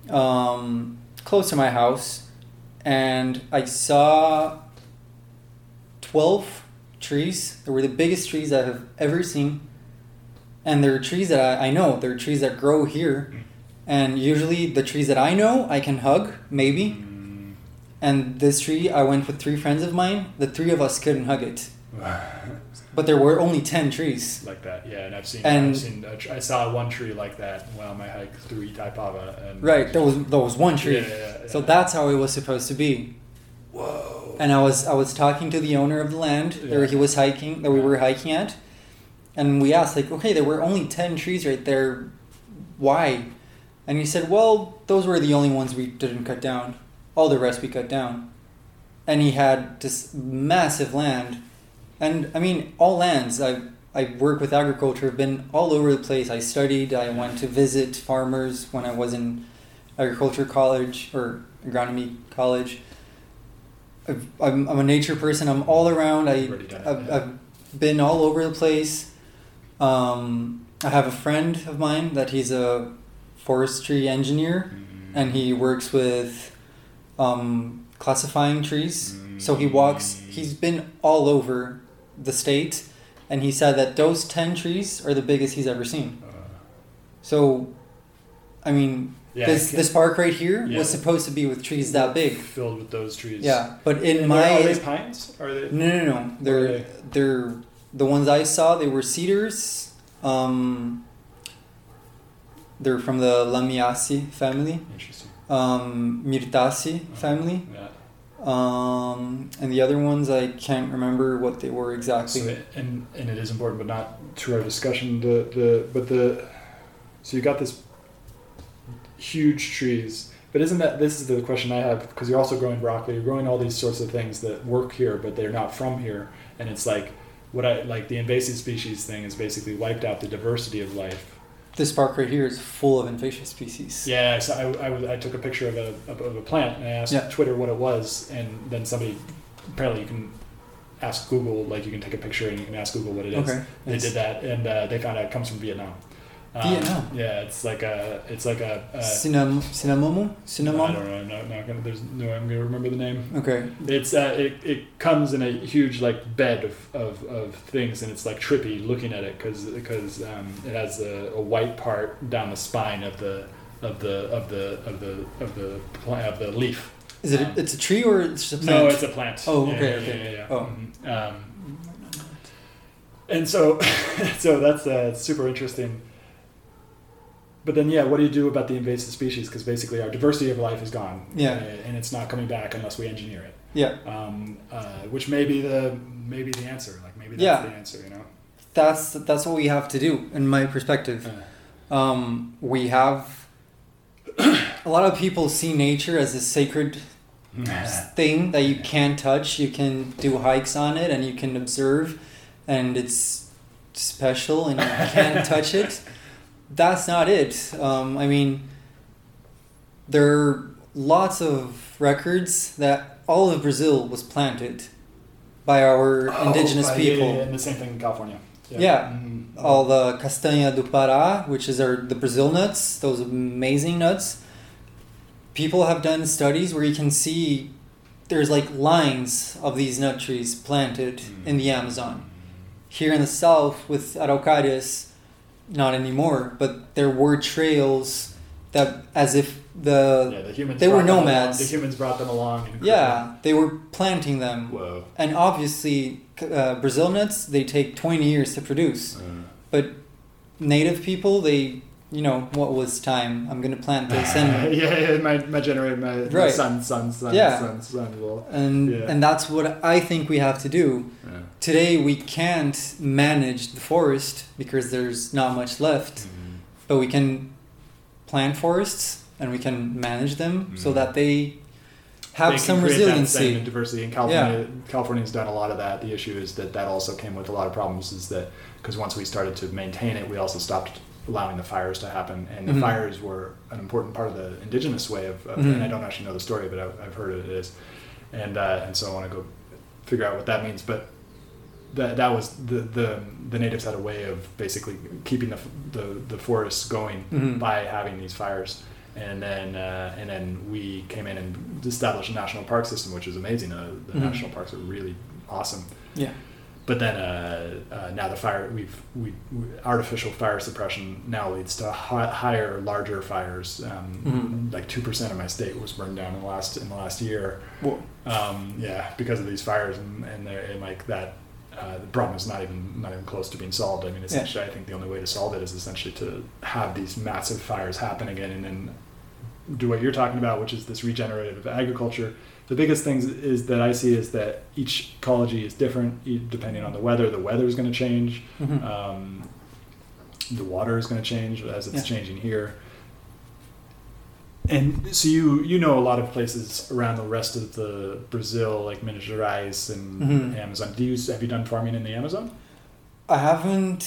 um, close to my house, and I saw twelve trees. They were the biggest trees I have ever seen. And they're trees that I, I know. They're trees that grow here. And usually the trees that I know I can hug, maybe. Mm, And this tree, I went with three friends of mine. The three of us couldn't hug it. but there were only 10 trees. like that. Yeah, and I've seen. And- I've seen. A tr- I saw one tree like that while my hike through Itaipava. And Right, there was, there was one tree. Yeah, yeah, yeah. So that's how it was supposed to be. Whoa. And I was I was talking to the owner of the land where he was hiking that we were hiking at, and we asked like, okay, there were only ten trees right there, why? And he said, well, those were the only ones we didn't cut down. All the rest we cut down. And he had this massive land, and I mean all lands. I I work with agriculture. I've been all over the place. I studied. I went to visit farmers when I was in agriculture college or agronomy college. I've, I'm, I'm a nature person. I'm all around. I, Already done it, I've, yeah. I've been all over the place. Um, I have a friend of mine that he's a forestry engineer Mm. and he works with um, classifying trees. So he walks, he's been all over the state and he said that those 10 trees are the biggest he's ever seen. Uh, So, I mean, yeah, this it this park right here Yeah. was supposed to be with trees that big. filled with those trees. Yeah, but in And my they're- they pines? Are they? no no no they're are they? they're the ones I saw they were cedars. Um, they're from the Lamiaceae family, Interesting. um, Myrtaceae family, Yeah. Um, and the other ones I can't remember what they were exactly. So it- and and it is important, but not to our discussion. The the but the so you got this huge trees, but isn't that this is the question I have because you're also growing broccoli, you're growing all these sorts of things that work here, but they're not from here, and it's like what I like the invasive species thing is basically wiped out the diversity of life. This park right here is full of invasive species. Yeah, so I, I, I took a picture of a, of, a plant and I asked Yeah. Twitter what it was, and then somebody apparently you can ask Google, like you can take a picture and you can ask Google what it is. Okay. They Nice. did that, and uh, they found out it comes from Vietnam. Um, Vietnam? Yeah, it's like a, it's like a. a Cinnam- Cinnamomo? I Cinnamon? don't know. I'm not, gonna. There's no. I'm gonna remember the name. Okay. It's uh, it, it comes in a huge like bed of, of, of things, and it's like trippy looking at it because because um, it has a, a white part down the spine of the of the of the of the of the of the leaf. Is it? Um, A, it's a tree or it's just a plant? No, it's a plant. Oh, Yeah, okay, yeah, okay. Yeah, yeah, Oh. Mhm. Um, and so, so that's uh, super interesting. But then, yeah, what do you do about the invasive species? Because basically, our diversity of life is gone. Yeah. uh, and it's not coming back unless we engineer it. Yeah. Um, uh, which may be the maybe the answer. Like maybe that's Yeah. the answer. You know. That's that's what we have to do, in my perspective. Uh, Um, we have a lot of people see nature as a sacred thing that you can't touch. You can do hikes on it and you can observe, and it's special and you can't touch it. That's not it. Um, I mean, there are lots of records that all of Brazil was planted by our indigenous Oh, uh, people. Yeah, yeah, and the same thing in California. Yeah. Mhm. all the castanha do Pará, which is our the Brazil nuts, those amazing nuts. People have done studies where you can see there's like lines of these nut trees planted in the Amazon. Here in the south with Araucarias, not anymore, but there were trails that as if the yeah, the humans. they were nomads. The humans brought them along. And yeah, they were planting them. Whoa. And obviously uh, Brazil nuts they take 20 years to produce. Uh, But native people, they, you know, what was time? I'm gonna plant this, and yeah, yeah, my my generation, my, my Right. son, son, son, Yeah. son, son will. and Yeah. and that's what I think we have to do. yeah. Today we can't manage the forest because there's not much left, Mhm. but we can plant forests and we can manage them so Mhm. that they have They some create that same resiliency. diversity. And California, California's done a lot of that. The issue is that that also came with a lot of problems. Is that because once we started to maintain it, we also stopped allowing the fires to happen, and the Mhm. fires were an important part of the indigenous way of. of Mhm. And I don't actually know the story, but I've, I've heard it is, and uh, and so I want to go figure out what that means, but. That, that was the, the the natives had a way of basically keeping the the, the forests going Mhm. by having these fires and then uh, and then we came in and established a national park system, which is amazing. Uh, the Mhm. national parks are really awesome. Yeah. But then uh, uh, now the fire we've we, we artificial fire suppression now leads to hi- higher, larger fires. Um, Mhm. Like two percent of my state was burned down in the last in the last year. Um, yeah, because of these fires and and, and like that uh, the problem is not even not even close to being solved. I mean, essentially, I think the only way to solve it is essentially to have these massive fires happen again, and then do what you're talking about, which is this regenerative agriculture. The biggest things is that I see is that each ecology is different depending on the weather. The weather is going to change. Mhm. Um, the water is going to change as it's Yeah. changing here. And so you you know a lot of places around the rest of the Brazil, like Minas Gerais and Mhm. Amazon. Do you have you done farming in the Amazon? I haven't.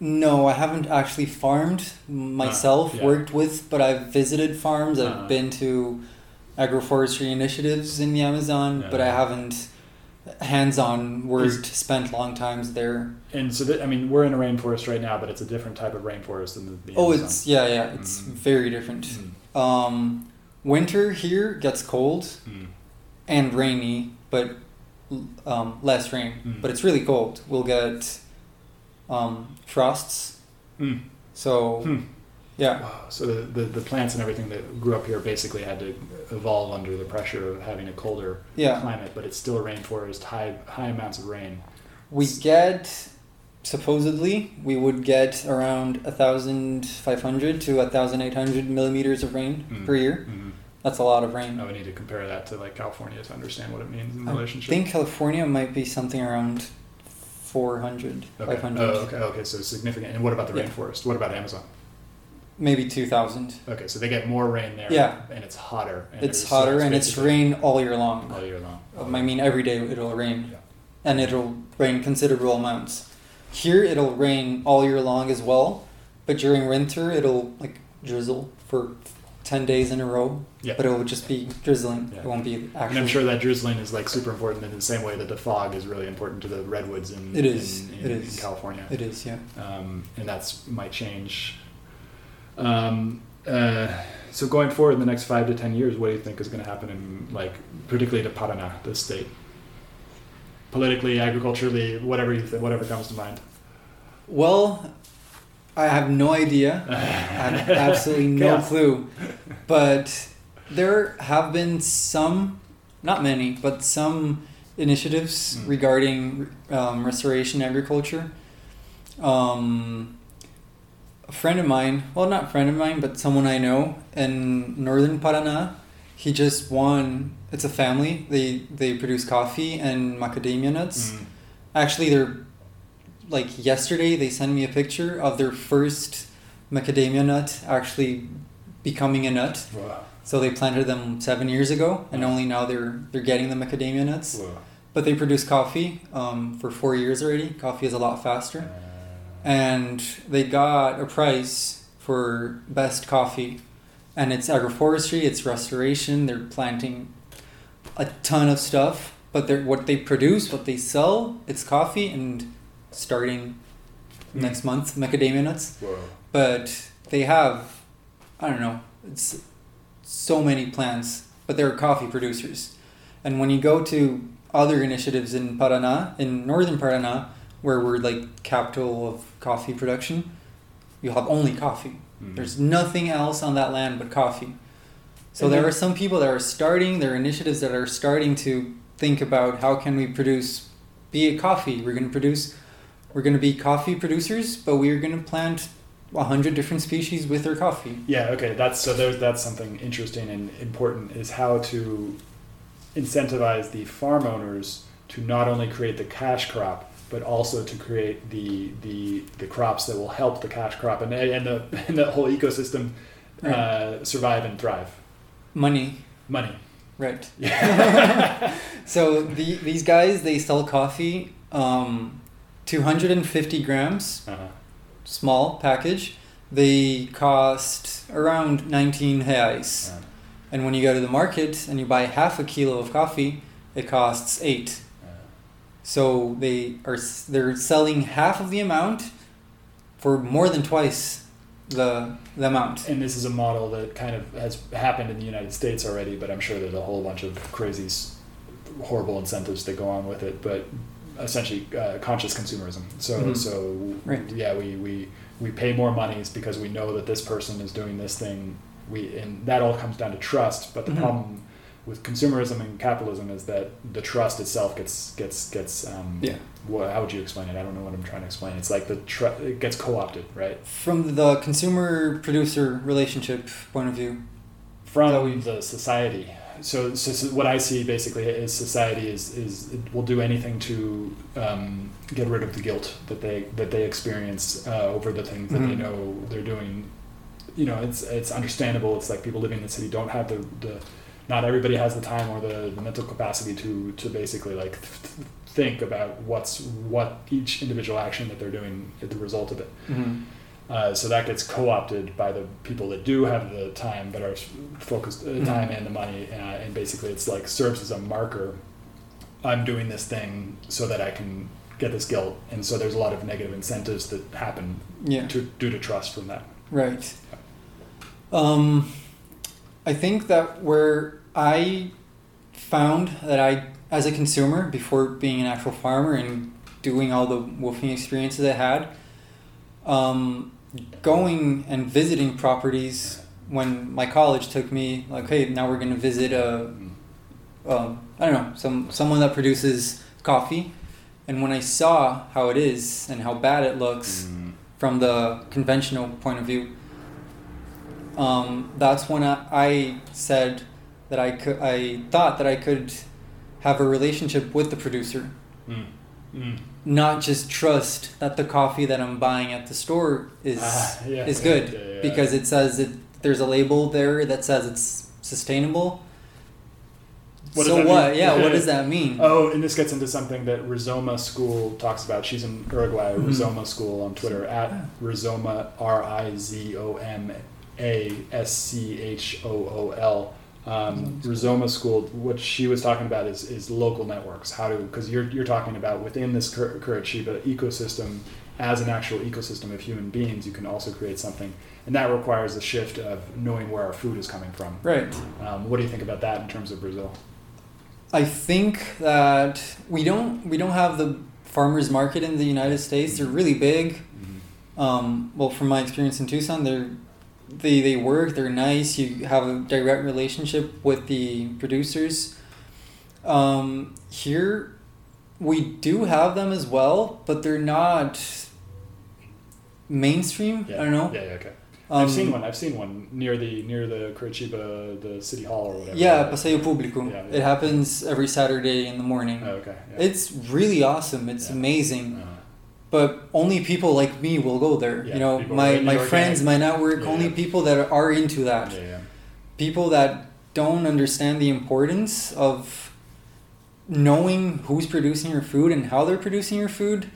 No, I haven't actually farmed myself. yeah. Worked with, but I've visited farms. I've Uh-huh. been to agroforestry initiatives in the Amazon, but I haven't hands-on worked. Is- spent long times there. And so that, I mean, we're in a rainforest right now, but it's a different type of rainforest than the, the Oh, Amazon. it's yeah, yeah. It's Mm. very different. Mm. Um, winter here gets cold Mm. and rainy, but um, less rain. Mm. But it's really cold. We'll get um, frosts. Mm. So Hmm. Yeah, Wow. So the, the, the plants and everything that grew up here basically had to evolve under the pressure of having a colder yeah. climate, but it's still a rainforest, high high amounts of rain. We get supposedly we would get around a thousand five hundred to a thousand eight hundred millimeters of rain Mm. per year. Mm-hmm. That's a lot of rain. I would need to compare that to like California to understand what it means in I relationship. I think California might be something around 400, okay. 500, Oh, okay. Okay. So significant. And what about the Yeah. rainforest? What about Amazon? Maybe 2000. Okay. So they get more rain there. Yeah. And it's hotter. And It's hotter and it's rain all year long. all year long. Um, I mean, every day it'll rain, Yeah. and it'll rain considerable amounts. Here, it'll rain all year long as well, but during winter, it'll like drizzle for ten days in a row. Yeah. But it will just be drizzling. Yeah. It won't be And. I'm sure that drizzling is like super important in the same way that the fog is really important to the redwoods in It is, in, in, is. in California. it is, yeah. um, and that's might change. Um, uh, so going forward in the next five to ten years, what do you think is going to happen in like particularly to Paraná, the state? Politically, agriculturally, whatever you th- whatever comes to mind. Well, I have no idea. I have absolutely no clue. But there have been some, not many, but some initiatives Mm. regarding um, restoration agriculture. Um, a friend of mine, well, not friend of mine, but someone I know in northern Paraná, he just won. It's a family. They they produce coffee and macadamia nuts. Mm. Actually, they're like yesterday. They sent me a picture of their first macadamia nut actually becoming a nut. Wow. So they planted them seven years ago, and only now they're they're getting the macadamia nuts. Wow. But they produce coffee um, for four years already. Coffee is a lot faster, and they got a prize for best coffee, and it's agroforestry, it's restoration. They're planting a ton of stuff, but they're what they produce, what they sell, it's coffee, and starting Mm. next month macadamia nuts Whoa. but they have i don't know it's so many plants but they're coffee producers and when you go to other initiatives in paraná in northern paraná where we're like capital of coffee production you have only coffee Mm. there's nothing else on that land but coffee so And there then- are some people that are starting there are initiatives that are starting to think about how can we produce be a coffee we're going to produce we're going to be coffee producers but we're going to plant a hundred different species with our coffee Yeah. Okay. That's so. There's that's something interesting and important is how to incentivize the farm owners to not only create the cash crop but also to create the the, the crops that will help the cash crop and and the and the whole ecosystem uh, survive and thrive. money Money. right Yeah. so the, these guys they sell coffee um, 250 grams uh-huh. small package they cost around 19 reais Uh, and when you go to the market and you buy half a kilo of coffee it costs eight So they are they're selling half of the amount for more than twice the the amount. and this is a model that kind of has happened in the United States already, but I'm sure there's a whole bunch of crazy, horrible incentives that go on with it. But essentially, uh, conscious consumerism. So, Mhm. so Right. yeah, we, we we pay more monies because we know that this person is doing this thing. We and that all comes down to trust. But the Mhm. problem with consumerism and capitalism is that the trust itself gets gets gets um, Yeah. wha- how would you explain it? I don't know what I'm trying to explain. It's like the tr- it gets co-opted, right? From the consumer producer relationship point of view. From the society. So, so, so what I see basically is society is is it will do anything to um, get rid of the guilt that they that they experience uh, over the things that they Mhm. know they're doing. You know, it's it's understandable. It's like people living in the city don't have the, the not everybody has the time or the, the mental capacity to to basically like th- think about what's what each individual action that they're doing is the result of it. Mm-hmm. Uh, so that gets co-opted by the people that do have the time, but are focused uh, time and the money, uh, and basically it's like serves as a marker. I'm doing this thing so that I can get this guilt, and so there's a lot of negative incentives that happen Yeah. to, due to trust from that. Right. Um, I think that where I found that I, as a consumer, before being an actual farmer and doing all the WWOOFing experiences I had, um, going and visiting properties when my college took me, like, hey, now we're going to visit a, um, I don't know, some someone that produces coffee, and when I saw how it is and how bad it looks from the conventional point of view, um, that's when I, I said that I could. I thought that I could have a relationship with the producer, Mm. Mm. not just trust that the coffee that I'm buying at the store is Ah, yeah, is good yeah, yeah. because it says it. There's a label there that says it's sustainable. What so what? mean? Yeah, what does that mean? Oh, and this gets into something that Rizoma School talks about. She's in Uruguay, Mhm. Rizoma School on Twitter at. Rizoma R I Z O M A S C H O O L. Um, Rizoma School. What she was talking about is, is local networks. How to because you're you're talking about within this Cur- Curitiba ecosystem as an actual ecosystem of human beings, you can also create something, and that requires a shift of knowing where our food is coming from. Right. Um, what do you think about that in terms of Brazil? I think that we don't we don't have the farmers market in the United States. They're really big. Um, well, from my experience in Tucson, they're they they work. They're nice. You have a direct relationship with the producers. Um, here, we do have them as well, but they're not mainstream. Yeah. I don't know. Yeah, yeah, okay. Um, I've seen one. I've seen one near the near the Curitiba, the city hall or whatever. Yeah, Passeio Público. Yeah, yeah. It happens every Saturday in the morning. Oh, okay. Yeah. It's really awesome. It's amazing. Uh, but only people like me will go there. Yeah, you know, my my friends, my network, Yeah, only people that are into that. yeah, yeah. People that don't understand the importance of knowing who's producing your food and how they're producing your food.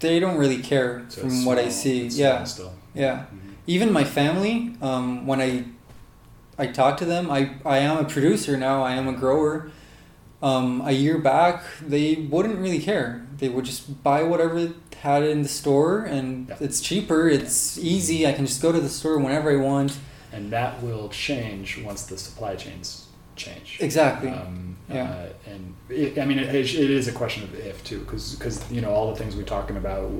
They don't really care So from what I see. Yeah, Still. yeah. Mhm. Even my family, um, when I I talk to them, I, I am a producer now, I am a grower. Um, a year back, they wouldn't really care. They would just buy whatever had it in the store, and Yeah. it's cheaper, it's easy. I can just go to the store whenever I want. And that will change once the supply chains change. Exactly. Um, Yeah. Uh, and it, I mean, it, it is a question of if too, because you know all the things we're talking about.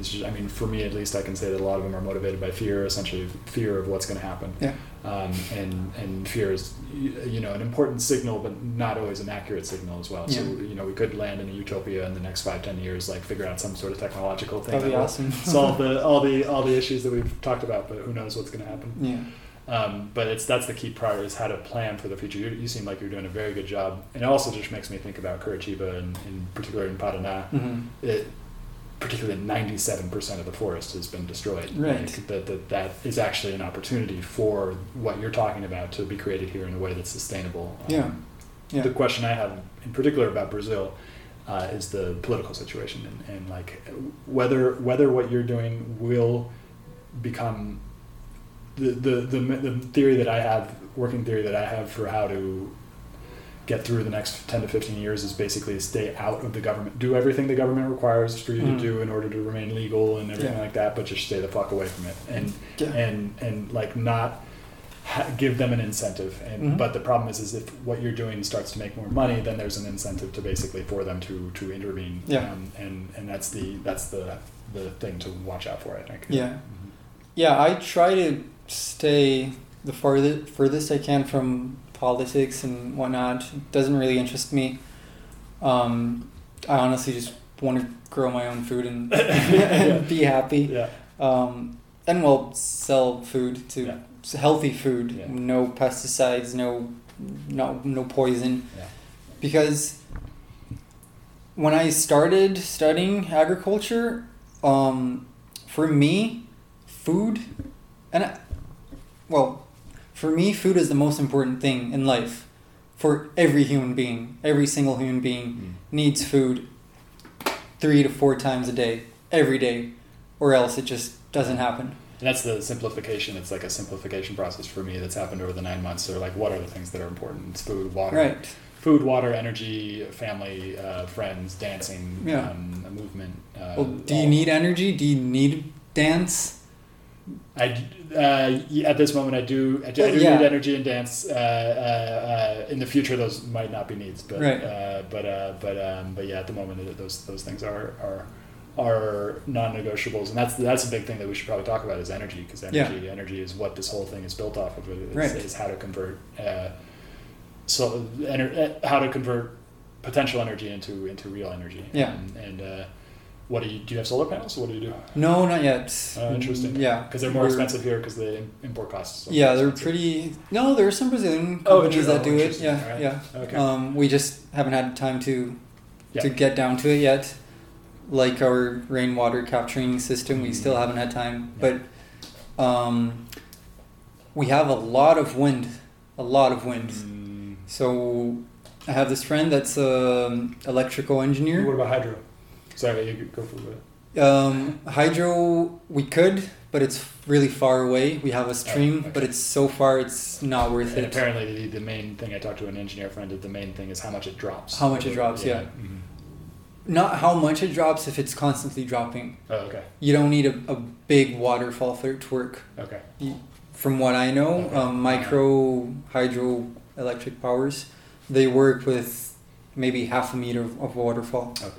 Just, I mean, for me at least, I can say that a lot of them are motivated by fear, essentially fear of what's going to happen. Yeah. Um, and and fear is you know an important signal, but not always an accurate signal as well. Yeah. So you know we could land in a utopia in the next five ten years, like figure out some sort of technological thing That'd be that will awesome. solve the all the all the issues that we've talked about. But who knows what's going to happen? yeah. Um, but it's that's the key part is how to plan for the future. You, you seem like you're doing a very good job, and it also just makes me think about Curitiba and in particular in Paraná. hmm It, particularly, ninety-seven percent of the forest has been destroyed. Right. Like, that, that that is actually an opportunity for what you're talking about to be created here in a way that's sustainable. Um, Yeah. Yeah. The question I have in particular about Brazil uh, is the political situation and, and like whether whether what you're doing will become the, the, the, the theory that I have, working theory that I have for how to get through the next 10 to 15 years is basically to stay out of the government, do everything the government requires for you Mm. to do in order to remain legal and everything Yeah. like that, but just stay the fuck away from it. And, Yeah. and, and like not ha- give them an incentive. And, Mhm. but the problem is, is if what you're doing starts to make more money, then there's an incentive to basically for them to, to intervene. Yeah. Um, and, and that's the, that's the, the thing to watch out for, I think. Yeah. Mhm. Yeah, I try to stay the farthest furthest I can from politics and whatnot. It doesn't really interest me. Um, I honestly just want to grow my own food and, and be happy. Yeah. Um, and we'll sell food to Yeah. healthy food, Yeah. no pesticides, no no no poison. Yeah. Because when I started studying agriculture, um, for me, food, and well, for me, food is the most important thing in life. For every human being, every single human being Mm. needs food three to four times a day, every day, or else it just doesn't happen. And that's the simplification. It's like a simplification process for me that's happened over the nine months. So, like, what are the things that are important? It's food, water, Right. food, water, energy, family, uh, friends, dancing, Yeah. um, movement. Uh, Well, do you need energy? Do you need dance? I uh, at this moment I do. I do, I do Yeah. need energy and dance. Uh, uh, uh, in the future, those might not be needs, but Right. uh, but uh, but um, but yeah, at the moment, those those things are are are non-negotiables, and that's that's a big thing that we should probably talk about is energy because energy energy is what this whole thing is built off of. Is, Right. is how to convert uh, so ener- how to convert potential energy into into real energy. Yeah. and, and uh, what do you do? You have solar panels? What do you do? No, not yet. Oh, interesting. Yeah, Because they're more We're- expensive here because the import costs. Yeah, they're expensive. pretty. No, there are some Brazilian Oh, companies interesting. that do Oh, it. Yeah, Alright. yeah. Okay. Um, we just haven't had time to Yeah. to get down to it yet. Like our rainwater capturing system, we still haven't had time. Yeah. But um, we have a lot of wind, a lot of wind. Mm, So I have this friend that's an electrical engineer. what about hydro? Sorry, you could go for it. Um, hydro, we could, but it's really far away. We have a stream, okay. but it's so far, it's not worth And it. apparently, the, the main thing I talked to an engineer friend that the main thing is how much it drops. How much it drops, yeah. Mhm. Not how much it drops if it's constantly dropping. Oh, okay. You don't need a, a big waterfall for it to work. Okay. From what I know, Okay. um, micro hydroelectric powers, they work with maybe half a meter of, of waterfall. Interesting.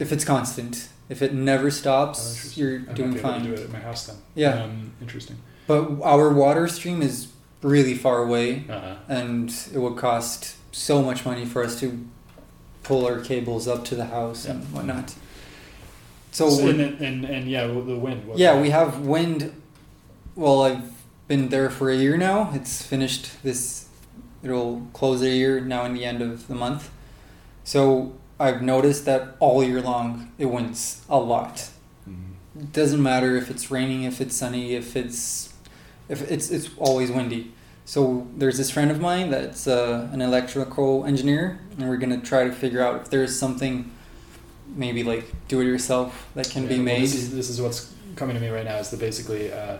If it's constant. If it never Oh, stops, interesting. you're I doing be able to fine. do it at my house then. Yeah. Um, interesting. But our water stream is really far away. Uh-huh. and it would cost so much money for us to pull our cables up to the house and whatnot. So, So, and, and, and yeah, the wind. yeah, we have wind. Well, I've been there for a year now. It's finished this. It'll close a year now in the end of the month. So I've noticed that all year long it winds a lot. Mhm. It doesn't matter if it's raining, if it's sunny, if it's if it's it's always windy. So there's this friend of mine that's uh, an electrical engineer, and we're gonna try to figure out if there's something, maybe like do it yourself that can Yeah, be well, made. This is, this is what's coming to me right now. Is that basically, uh,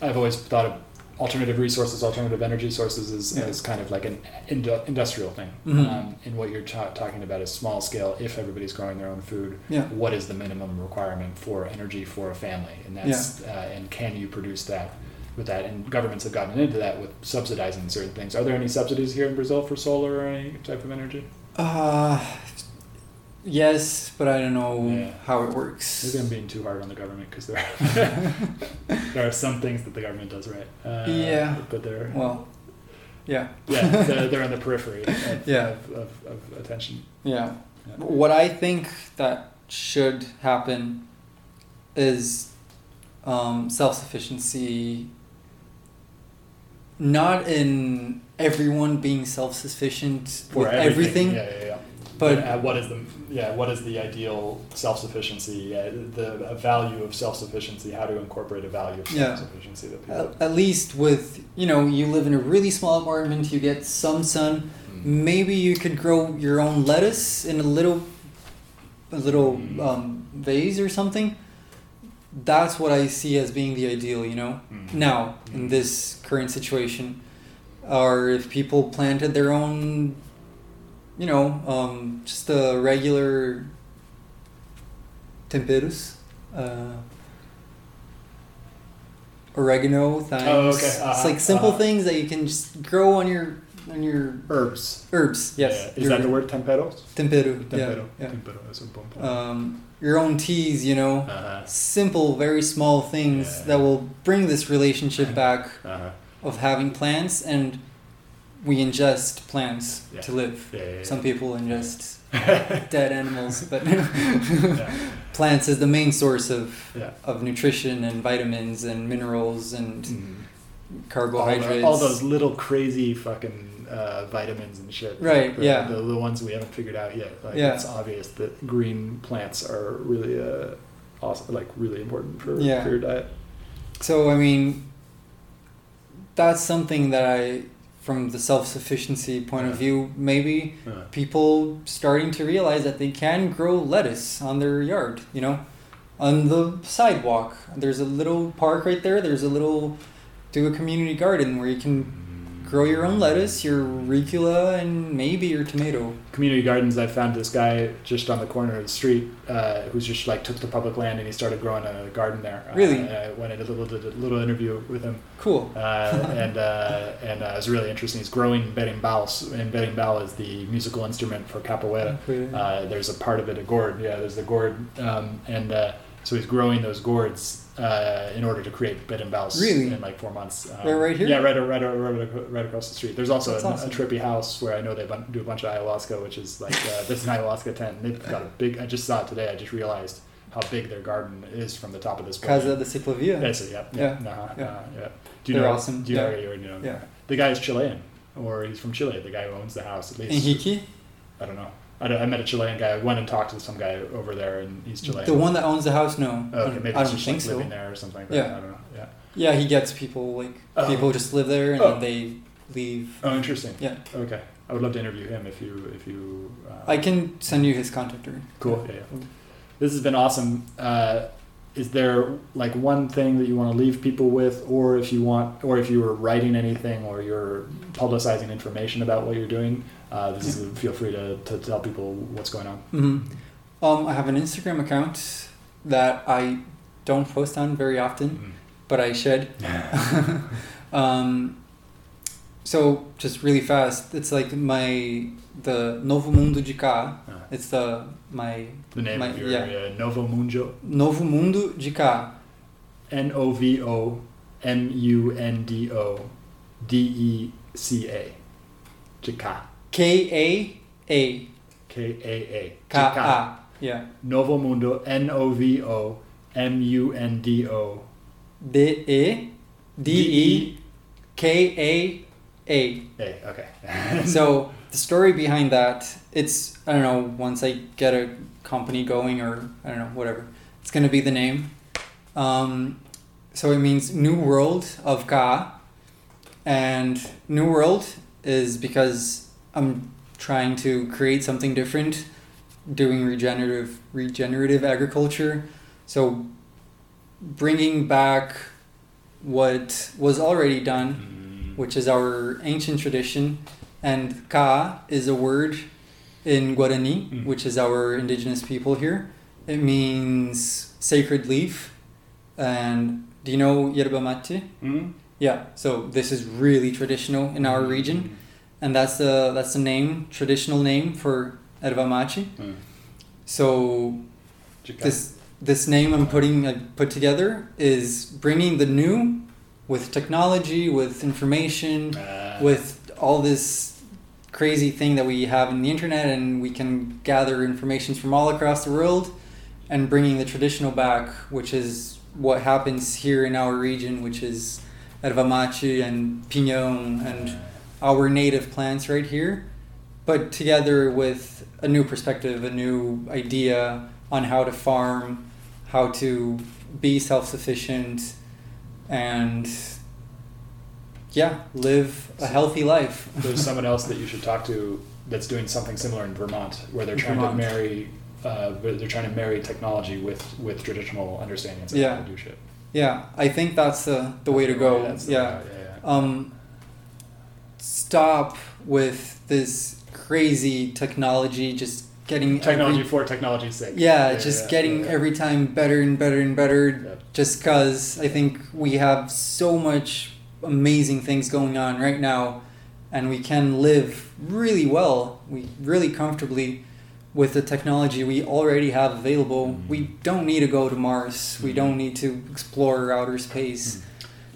I've always thought of alternative resources, alternative energy sources is, Yeah. as kind of like an indu- industrial thing. Mhm. Um, and what you're ta- talking about is small scale. If everybody's growing their own food, Yeah. what is the minimum requirement for energy for a family? And that's uh, and can you produce that with that? And governments have gotten into that with subsidizing certain things. Are there any subsidies here in Brazil for solar or any type of energy? Uh, yes, but I don't know Yeah. how it works. Maybe I'm being too hard on the government because there there are some things that the government does right. Uh, Yeah. but they're well, yeah, yeah they're, they're on the periphery of, Yeah. of, of, of attention. yeah. Yeah. What I think that should happen is um, self sufficiency. Not in everyone being self sufficient For with everything, Yeah, yeah, yeah. But uh, what is the yeah what is the ideal self sufficiency? Uh, the a value of self sufficiency. How to incorporate a value of self sufficiency that people. at, at least with you know you live in a really small apartment, you get some sun. Mm. Maybe you could grow your own lettuce in a little, a little Mm. um, vase or something. That's what I see as being the ideal, you know. Mm. Now in Mm. this current situation, or if people planted their own, you know, um, just a regular temperos, uh, oregano, thyme. Oh, okay. It's Uh-huh, like simple uh-huh. things that you can just grow on your on your Herbs. herbs. Yes. Yeah. Is your that the word temperos? Tempero. Tempero. Yeah. Tempero is un bom ponto. yeah. Um, your own teas, you know, Uh-huh. simple, very small things Yeah. that will bring this relationship back Uh-huh. of having plants and we ingest plants Yeah. to live. Yeah, yeah. Some people ingest yeah. dead animals, but plants is the main source of of nutrition and vitamins and minerals and all, carbohydrates. the- all those little crazy fucking uh, vitamins and shit. Right, The- yeah. The, the ones we haven't figured out yet. Like, Yeah. It's obvious that green plants are really uh, awesome, like really important for, for your diet. So I mean, that's something that I, from the self-sufficiency point of view, maybe Uh, people starting to realize that they can grow lettuce on their yard. You know, on the sidewalk. There's a little park right there. There's a little, do a community garden where you can grow your own lettuce, your rucola, and maybe your tomato. community gardens, I found this guy just on the corner of the street uh, who's just like took the public land and he started growing a garden there. Uh, Really? and I went and did a little, did a little interview with him. Cool. uh, and uh, and uh, it was really interesting. He's growing berimbaus, and berimbau is the musical instrument for capoeira. Uh, there's a part of it, a gourd. Yeah, there's the gourd, um, and uh, so he's growing those gourds uh, in order to create berimbaus Really? in like four months. Um, Right- right here? Yeah, right, right, right, right, across the street. There's also That's a, awesome. a trippy house where I know they do a bunch of ayahuasca, which is like uh, this is an ayahuasca tent. They've got a big. I just saw it today. I just realized how big their garden is from the top of this building. Casa de Ciclovia. Yeah, yeah, yeah, Yeah, uh-huh, yeah. uh, yeah. Do you They're know? awesome, Do you yeah. already know? Yeah. The guy is Chilean, or he's from Chile. The guy who owns the house, at least. Enrique, I don't know. I, don't- I met a Chilean guy. I went and talked to some guy over there, and he's Chilean. the one that owns the house, no. Oh, okay, maybe I don't just think like so. living there or something like. Yeah. I don't know. Yeah. Yeah, he gets people like Oh. people just live there and Oh. then they leave. Oh, interesting. Yeah, Okay. I would love to interview him if you if you. Uh, I can send you his contact. Or, Cool. Yeah, yeah. This has been awesome. Uh, is there like one thing that you want to leave people with, or if you want, or if you were writing anything, or you're publicizing information about what you're doing? Uh, this is feel free to, to tell people what's going on. hmm Um, I have an Instagram account that I don't post on very often, but I should. um, so just really fast, it's like my the Novo Mundo de Cá. Ah. It's the my The name My- of your yeah. uh, Novo Mundo, Novo Mundo de Cá. N O V O M U N D O D E C A, Jika, K A A K A A, K A. Yeah. Novo Mundo, N O V O M U N D O D E D E K A A. A. Okay. so the story behind that it's i don't know once i get a company going or i don't know whatever it's going to be the name um, so it means new world of ka and new world is because i'm trying to create something different doing regenerative regenerative agriculture so bringing back what was already done Mm. which is our ancient tradition, and ka is a word in Guarani, Mm. which is our indigenous people here. It means sacred leaf. And do you know yerba mate? Mm. Yeah. So this is really traditional in our region, and that's the that's the name, traditional name for erva mate. Mm. So Jika. this this name I'm putting I put together is bringing the new with technology, with information, Uh, with all this crazy thing that we have in the internet, and we can gather information from all across the world, and bringing the traditional back, which is what happens here in our region, which is erva mate and pinhão and our native plants right here, but together with a new perspective, a new idea on how to farm, how to be self sufficient, and yeah, live a healthy life. There's someone else that you should talk to that's doing something similar in Vermont, where they're trying Vermont. to marry, uh, they're trying to marry technology with with traditional understandings of Yeah. how to do shit. Yeah, I think that's the, the way to go. That's the- yeah. yeah, Um, stop with this crazy technology, just getting. Technology every- for technology's sake. yeah, just yeah, getting yeah. every time better and better and better. Yeah. Just because I think we have so much amazing things going on right now, and we can live really well, we really comfortably with the technology we already have available. Mhm. We don't need to go to Mars. We Mhm. don't need to explore outer space.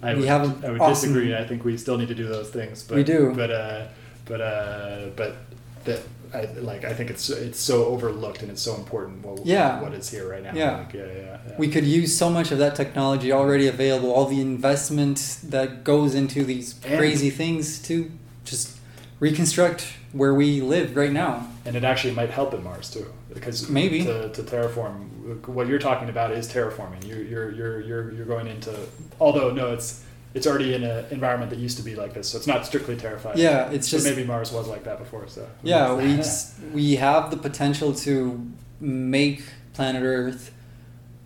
I we would, have I would awesome- disagree. I think we still need to do those things. But, We do. But uh, but uh, but that I like. I think it's it's so overlooked and it's so important. What, Yeah. What is here right now? Yeah. Like, yeah, yeah, yeah. we could use so much of that technology already available, all the investment that goes into these And- crazy things to just reconstruct where we live right now. and it actually might help in Mars too, because Maybe. to, to terraform, what you're talking about is terraforming. You, you're you're you're you're going into, although no, it's it's already in an environment that used to be like this, so it's not strictly terrifying. Yeah, it's But just maybe Mars was like that before. So yeah, we just, we have the potential to make planet Earth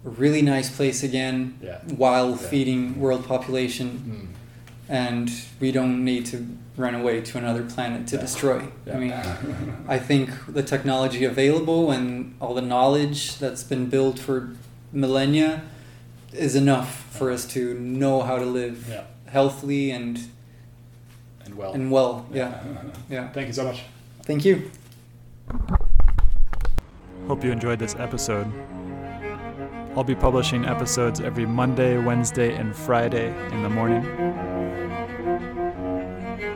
a really nice place again Yeah. while Yeah. feeding world population, Mm. and we don't need to run away to another planet to Yeah. destroy. Yeah. I mean. I think the technology available and all the knowledge that's been built for millennia is enough for us to know how to live yeah, healthily and and well. and well. Yeah, yeah. Thank you so much. Thank you. Hope you enjoyed this episode. I'll be publishing episodes every Monday, Wednesday, and Friday in the morning.